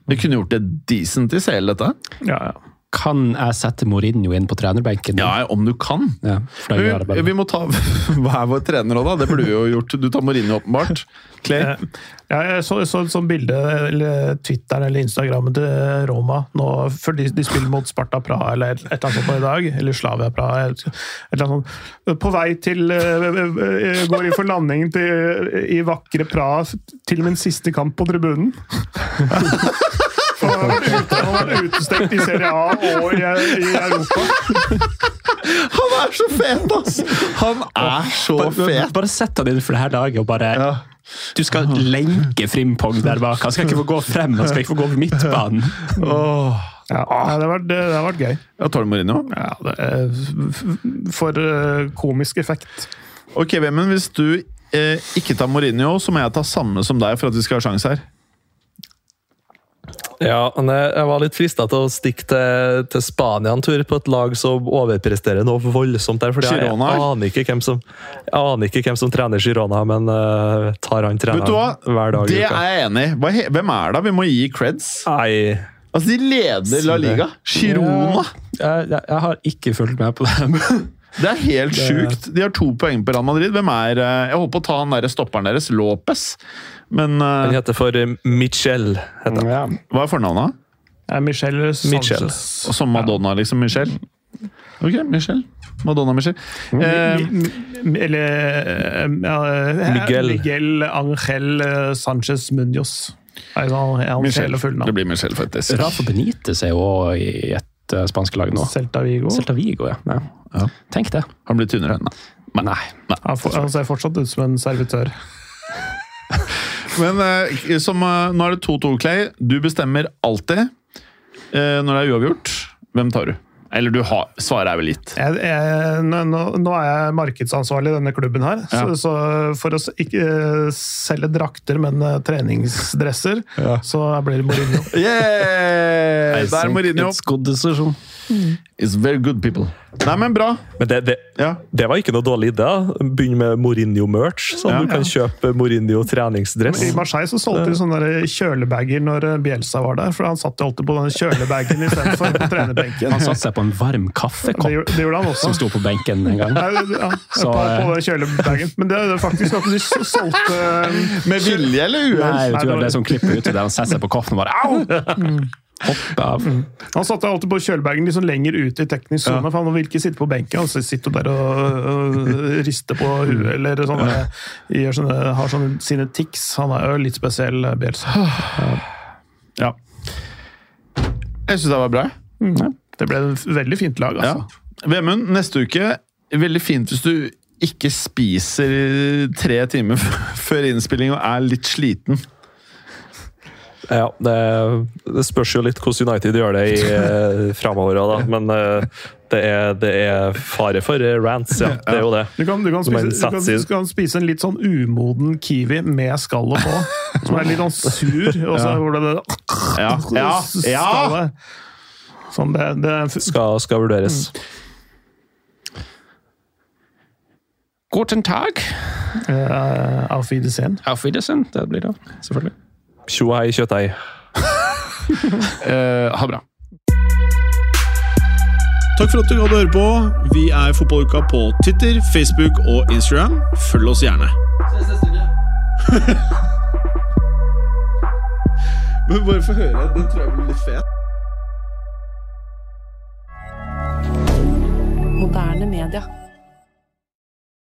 Vi kunne gjort det decent i CL, dette. Ja, ja. Kan jeg sette Mourinho inn på trenerbenken? Ja, om du kan. Ja, Vi, vi må ta Hva er vår trener òg, da? Det burde du jo gjort. Du tar Mourinho, åpenbart. Clay? Eh, Ja, jeg så, så et sånt bilde, eller Twitteren eller Instagrammen til Roma nå, før de, de spiller mot Sparta Praha eller et, et eller annet sånt i dag. Eller Slavia Praha. Et, et eller annet sånt. På vei til eh, eh, Går inn for landing til, i vakre Praha til min siste kamp på tribunen. Han har vært utestengt i Serie A og i, i Europa. Han er så fet, ass! Han er så Bare, fet! bare sett han inn for det her laget og bare Ja. Du skal lenke Frimpong der bak. Han skal ikke få gå frem, han skal ikke få gå over midtbanen. Oh. Ja, det, har vært, det har vært gøy. Ja, tar du Mourinho? Ja, det er for eh, komisk effekt. Ok, Vemund, hvis du eh, ikke tar Mourinho, så må jeg ta samme som deg for at vi skal ha sjanse her. Ja, jeg, var litt frista til å stikke til, til Spania en tur på et lag som overpresterer noe voldsomt der. fordi jeg, jeg aner ikke hvem som jeg aner ikke hvem som trener Girona, men uh, tar han treneren hver dag Det uka? er jeg enig i. Hvem er det? Vi må gi creds. Nei, Altså, De leder La Liga. Girona. Jeg, jeg, jeg har ikke fulgt med på det. Det er helt sjukt. De har to poeng på Real Madrid. Hvem er eh, Jeg på å ta han der stopperen deres, Lopez. Men uh, han heter for Michelle. Michel. Heter. Ja. hva er fornavnet? Ja, Michel Sanchez. Michel. Og Som Madonna, liksom. Michel? Ok, Michel. Madonna-Michelle. Eh, Mi- mi- Eller eh, ja, Miguel. Miguel Angel eh, Sanchez Munoz. Michelle. Det blir Michelle, faktisk. Rafa Benitez er jo i et uh, spansk lag nå. Celta Vigo. Celta Vigo, ja. ja. Ja. Tenk det. Han blir tynnere enn Men nei. Han, for, han ser fortsatt ut som en servitør. Men eh, som, eh, nå er det 2-2, Clay. Du bestemmer alltid eh, når det er uavgjort. Hvem tar du? Eller du har, svaret er vel gitt. Jeg, jeg, nå, nå- nå er jeg markedsansvarlig i denne klubben her, Ja. så, så for å s- ikke eh, selge drakter, men eh, treningsdresser, så blir det Mourinho. Yeah! Der er Mourinho. It's good decision. It's very good people. Nei, men bra. Men det, det, Ja. det var ikke noe dårlig idé. Begynn med Mourinho-merch, så Ja. du kan kjøpe Mourinho treningsdress. I Marseille så solgte de sånne kjølebager når Bjelsa Bielsa var der, for han satt alltid på den kjølebagen istedenfor på trenerbenken. Han satte seg på en varm kaffekopp det, det gjorde han også. som sto på benken en gang. Ja, Så, på, eh, på den kjølebagen. Men det er faktisk at de solgte eh, Med vilje eller uhell? Nei, vet Nei, det var- det er sånn klipp ut der han setter seg på kaffen og bare au! Hoppe av. Han satte alltid på kjølbagen liksom lenger ute i teknisk sone, for han ville ikke sitte på benken. Han sitter jo der og, og rister på huet, eller sånn, gjør sånne, har sånne, sine tics. Han er jo litt spesiell, Bjelsa. Ja. Jeg syns det var bra. Det ble et veldig fint lag, Ja. altså. Vemund, neste uke Veldig fint hvis du ikke spiser tre timer før innspilling og er litt sliten. Ja, det, det spørs jo litt hvordan United gjør det i eh, framover, da. Men eh, det, er, det er fare for eh, rants, ja. Det er jo det. Du kan, du, kan spise, du, kan, du kan spise en litt sånn umoden kiwi med skallet på. Som er litt sånn sur, og så hvor det Ja, ja, ja! skallet. Sånn, det, det Skal, skal vurderes. Guten Tag. uh, Auf Wiedersehen. Auf Wiedersehen. Det blir det, selvfølgelig. Tjo hei, kjøttdeig. Eh, ha bra. Takk for at du hadde høre på. Vi er Fotballuka på Twitter, Facebook og Instagram. Følg oss gjerne. Men bare få høre. Den tror jeg blir litt fet. Moderne media.